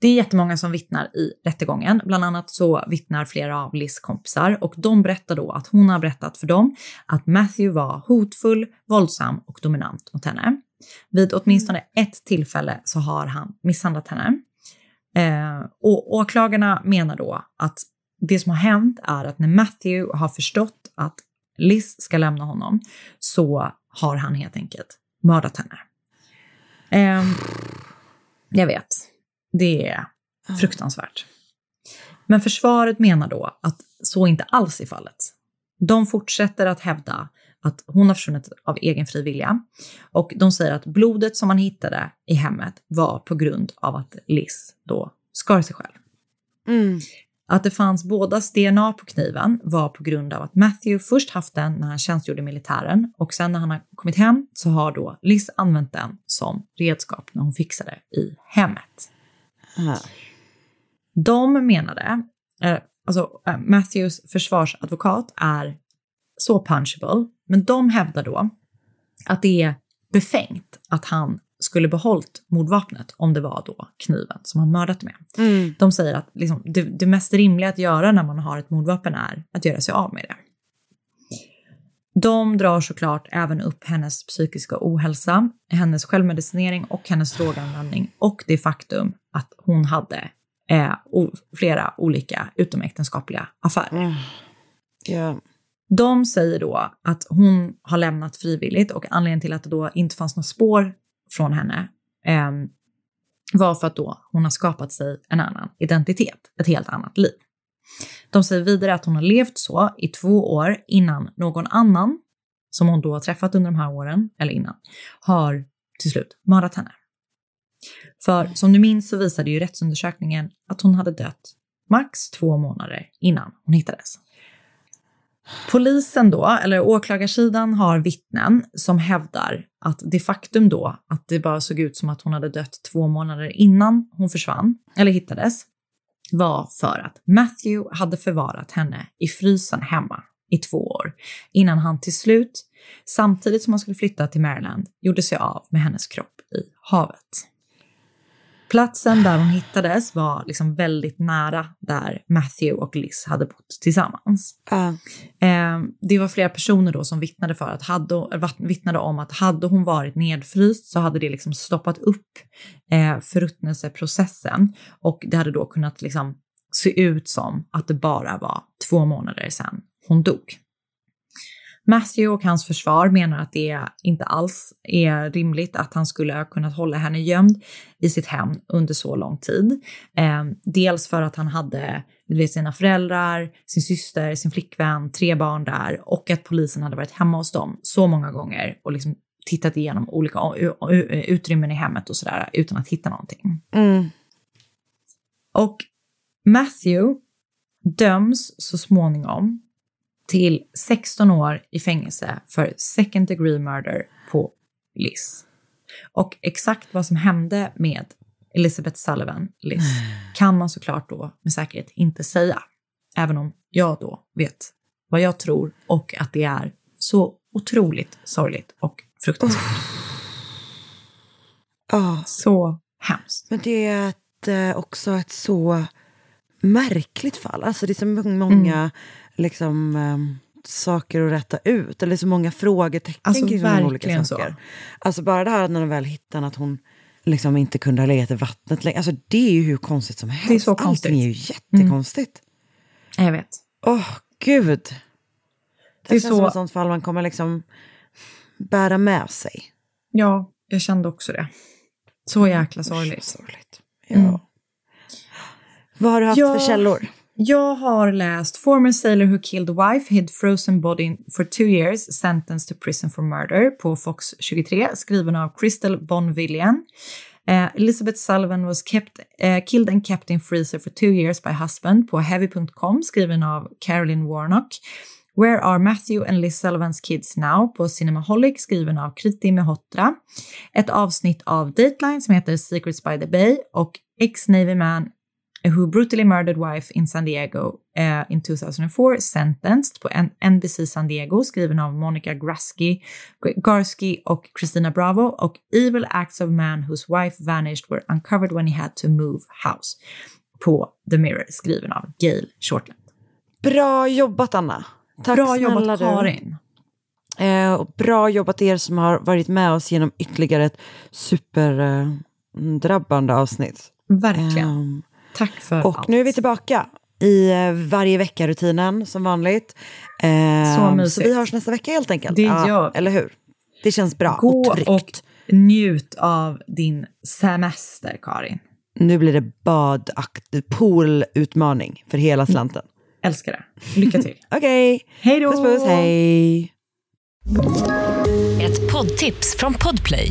Det är jättemånga som vittnar i rättegången. Bland annat så vittnar flera av Liz kompisar och de berättar då att hon har berättat för dem att Matthew var hotfull, våldsam och dominant mot henne. Vid åtminstone ett tillfälle så har han misshandlat henne. Eh, och åklagarna menar då att det som har hänt är att när Matthew har förstått att Liz ska lämna honom så har han helt enkelt mördat henne. Eh, jag vet, det är fruktansvärt. Men försvaret menar då att så inte alls är fallet. De fortsätter att hävda att hon har försvunnit av egen fri vilja. Och de säger att blodet som man hittade i hemmet var på grund av att Liz då skar sig själv. Att det fanns bådas DNA på kniven var på grund av att Matthew först haft den när han tjänstgjorde i militären och sen när han har kommit hem så har då Liz använt den som redskap när hon fixade i hemmet. De menade, eh, alltså eh, Matthews försvarsadvokat är så punchable, men de hävdar då att det är befängt att han skulle behållit mordvapnet om det var då kniven som han mördat med. De säger att liksom, det, det mest rimliga att göra när man har ett mordvapen är att göra sig av med det. De drar såklart även upp hennes psykiska ohälsa, hennes självmedicinering och hennes droganvändning och det faktum att hon hade eh, flera olika utomäktenskapliga affärer. Ja. De säger då att hon har lämnat frivilligt och anledningen till att det då inte fanns några spår från henne eh, var för att då hon har skapat sig en annan identitet, ett helt annat liv. De säger vidare att hon har levt så i två år innan någon annan, som hon då har träffat under de här åren, eller innan, har till slut mördat henne. För som du minns så visade ju rättsundersökningen att hon hade dött max två månader innan hon hittades. Polisen då, eller åklagarsidan, har vittnen som hävdar att det faktum då att det bara såg ut som att hon hade dött två månader innan hon försvann, eller hittades, var för att Matthew hade förvarat henne i frysen hemma i två år innan han till slut, samtidigt som han skulle flytta till Maryland, gjorde sig av med hennes kropp i havet. Platsen där hon hittades var liksom väldigt nära där Matthew och Liz hade bott tillsammans. Eh, det var flera personer då som vittnade, för att hade, vittnade om att hade hon varit nedfryst så hade det liksom stoppat upp eh, förruttnelseprocessen och det hade då kunnat liksom se ut som att det bara var två månader sedan hon dog. Matthew och hans försvar menar att det inte alls är rimligt att han skulle ha kunnat hålla henne gömd i sitt hem under så lång tid. Eh, dels för att han hade vet, sina föräldrar, sin syster, sin flickvän, tre barn där och att polisen hade varit hemma hos dem så många gånger och liksom tittat igenom olika utrymmen i hemmet och sådär utan att hitta någonting. Mm. Och Matthew döms så småningom till 16 år i fängelse för second degree murder på Liz. Och exakt vad som hände med Elizabeth Sullivan, Liz, kan man såklart då med säkerhet inte säga. Även om jag då vet vad jag tror och att det är så otroligt sorgligt och fruktansvärt. Så hemskt. Men det är ett, eh, också ett så märkligt fall. Alltså det är så må- många Mm. Liksom, ehm, saker att rätta ut. Eller så många frågetecken Alltså, kring så många olika verkligen så. saker. Alltså bara det här när de väl hittar att hon liksom inte kunde ha legat i vattnet länge. Alltså det är ju hur konstigt som helst. Det är så konstigt. Allting är ju jättekonstigt. Jag vet. Åh, gud. Det, Det är känns så- som ett sånt fall man kommer liksom bära med sig. Ja, jag kände också det. Så jäkla sorgligt. sorgligt. Ja. Vad har du haft för källor? Jag har läst Former sailor who killed wife hid frozen body for two years sentenced to prison for murder på Fox 23 skriven av Crystal Bonvillian. Eh, Elizabeth Sullivan was kept, eh, killed and kept in freezer for two years by husband på heavy.com skriven av Carolyn Warnock. Where are Matthew and Liz Sullivans kids now på Cinemaholic skriven av Kriti Mehotra. Ett avsnitt av Dateline som heter Secrets by the Bay och ex-Navy man who brutally murdered wife in San Diego uh, in 2004, sentenced på NBC San Diego, skriven av Monica Grasky, Garsky och Christina Bravo, och Evil Acts of Man whose wife vanished were uncovered when he had to move house, på The Mirror, skriven av Gail Shortland. Bra jobbat Anna. Tack Bra snälla jobbat du. Karin. Eh, och bra jobbat er som har varit med oss genom ytterligare ett superdrabbande avsnitt. Verkligen. Ehm, Tack för och allt. nu är vi tillbaka i eh, varje vecka-rutinen som vanligt. Ehm, Så så mysigt. vi hörs nästa vecka helt enkelt. Det gör vi. Eller hur? Det känns bra Gå och tryggt. och njut av din semester, Karin. Nu blir det badakt, poolutmaning för hela slanten. Älskar det. Lycka till. Okej. Hej då! Puss puss, hej. Ett poddtips från Podplay.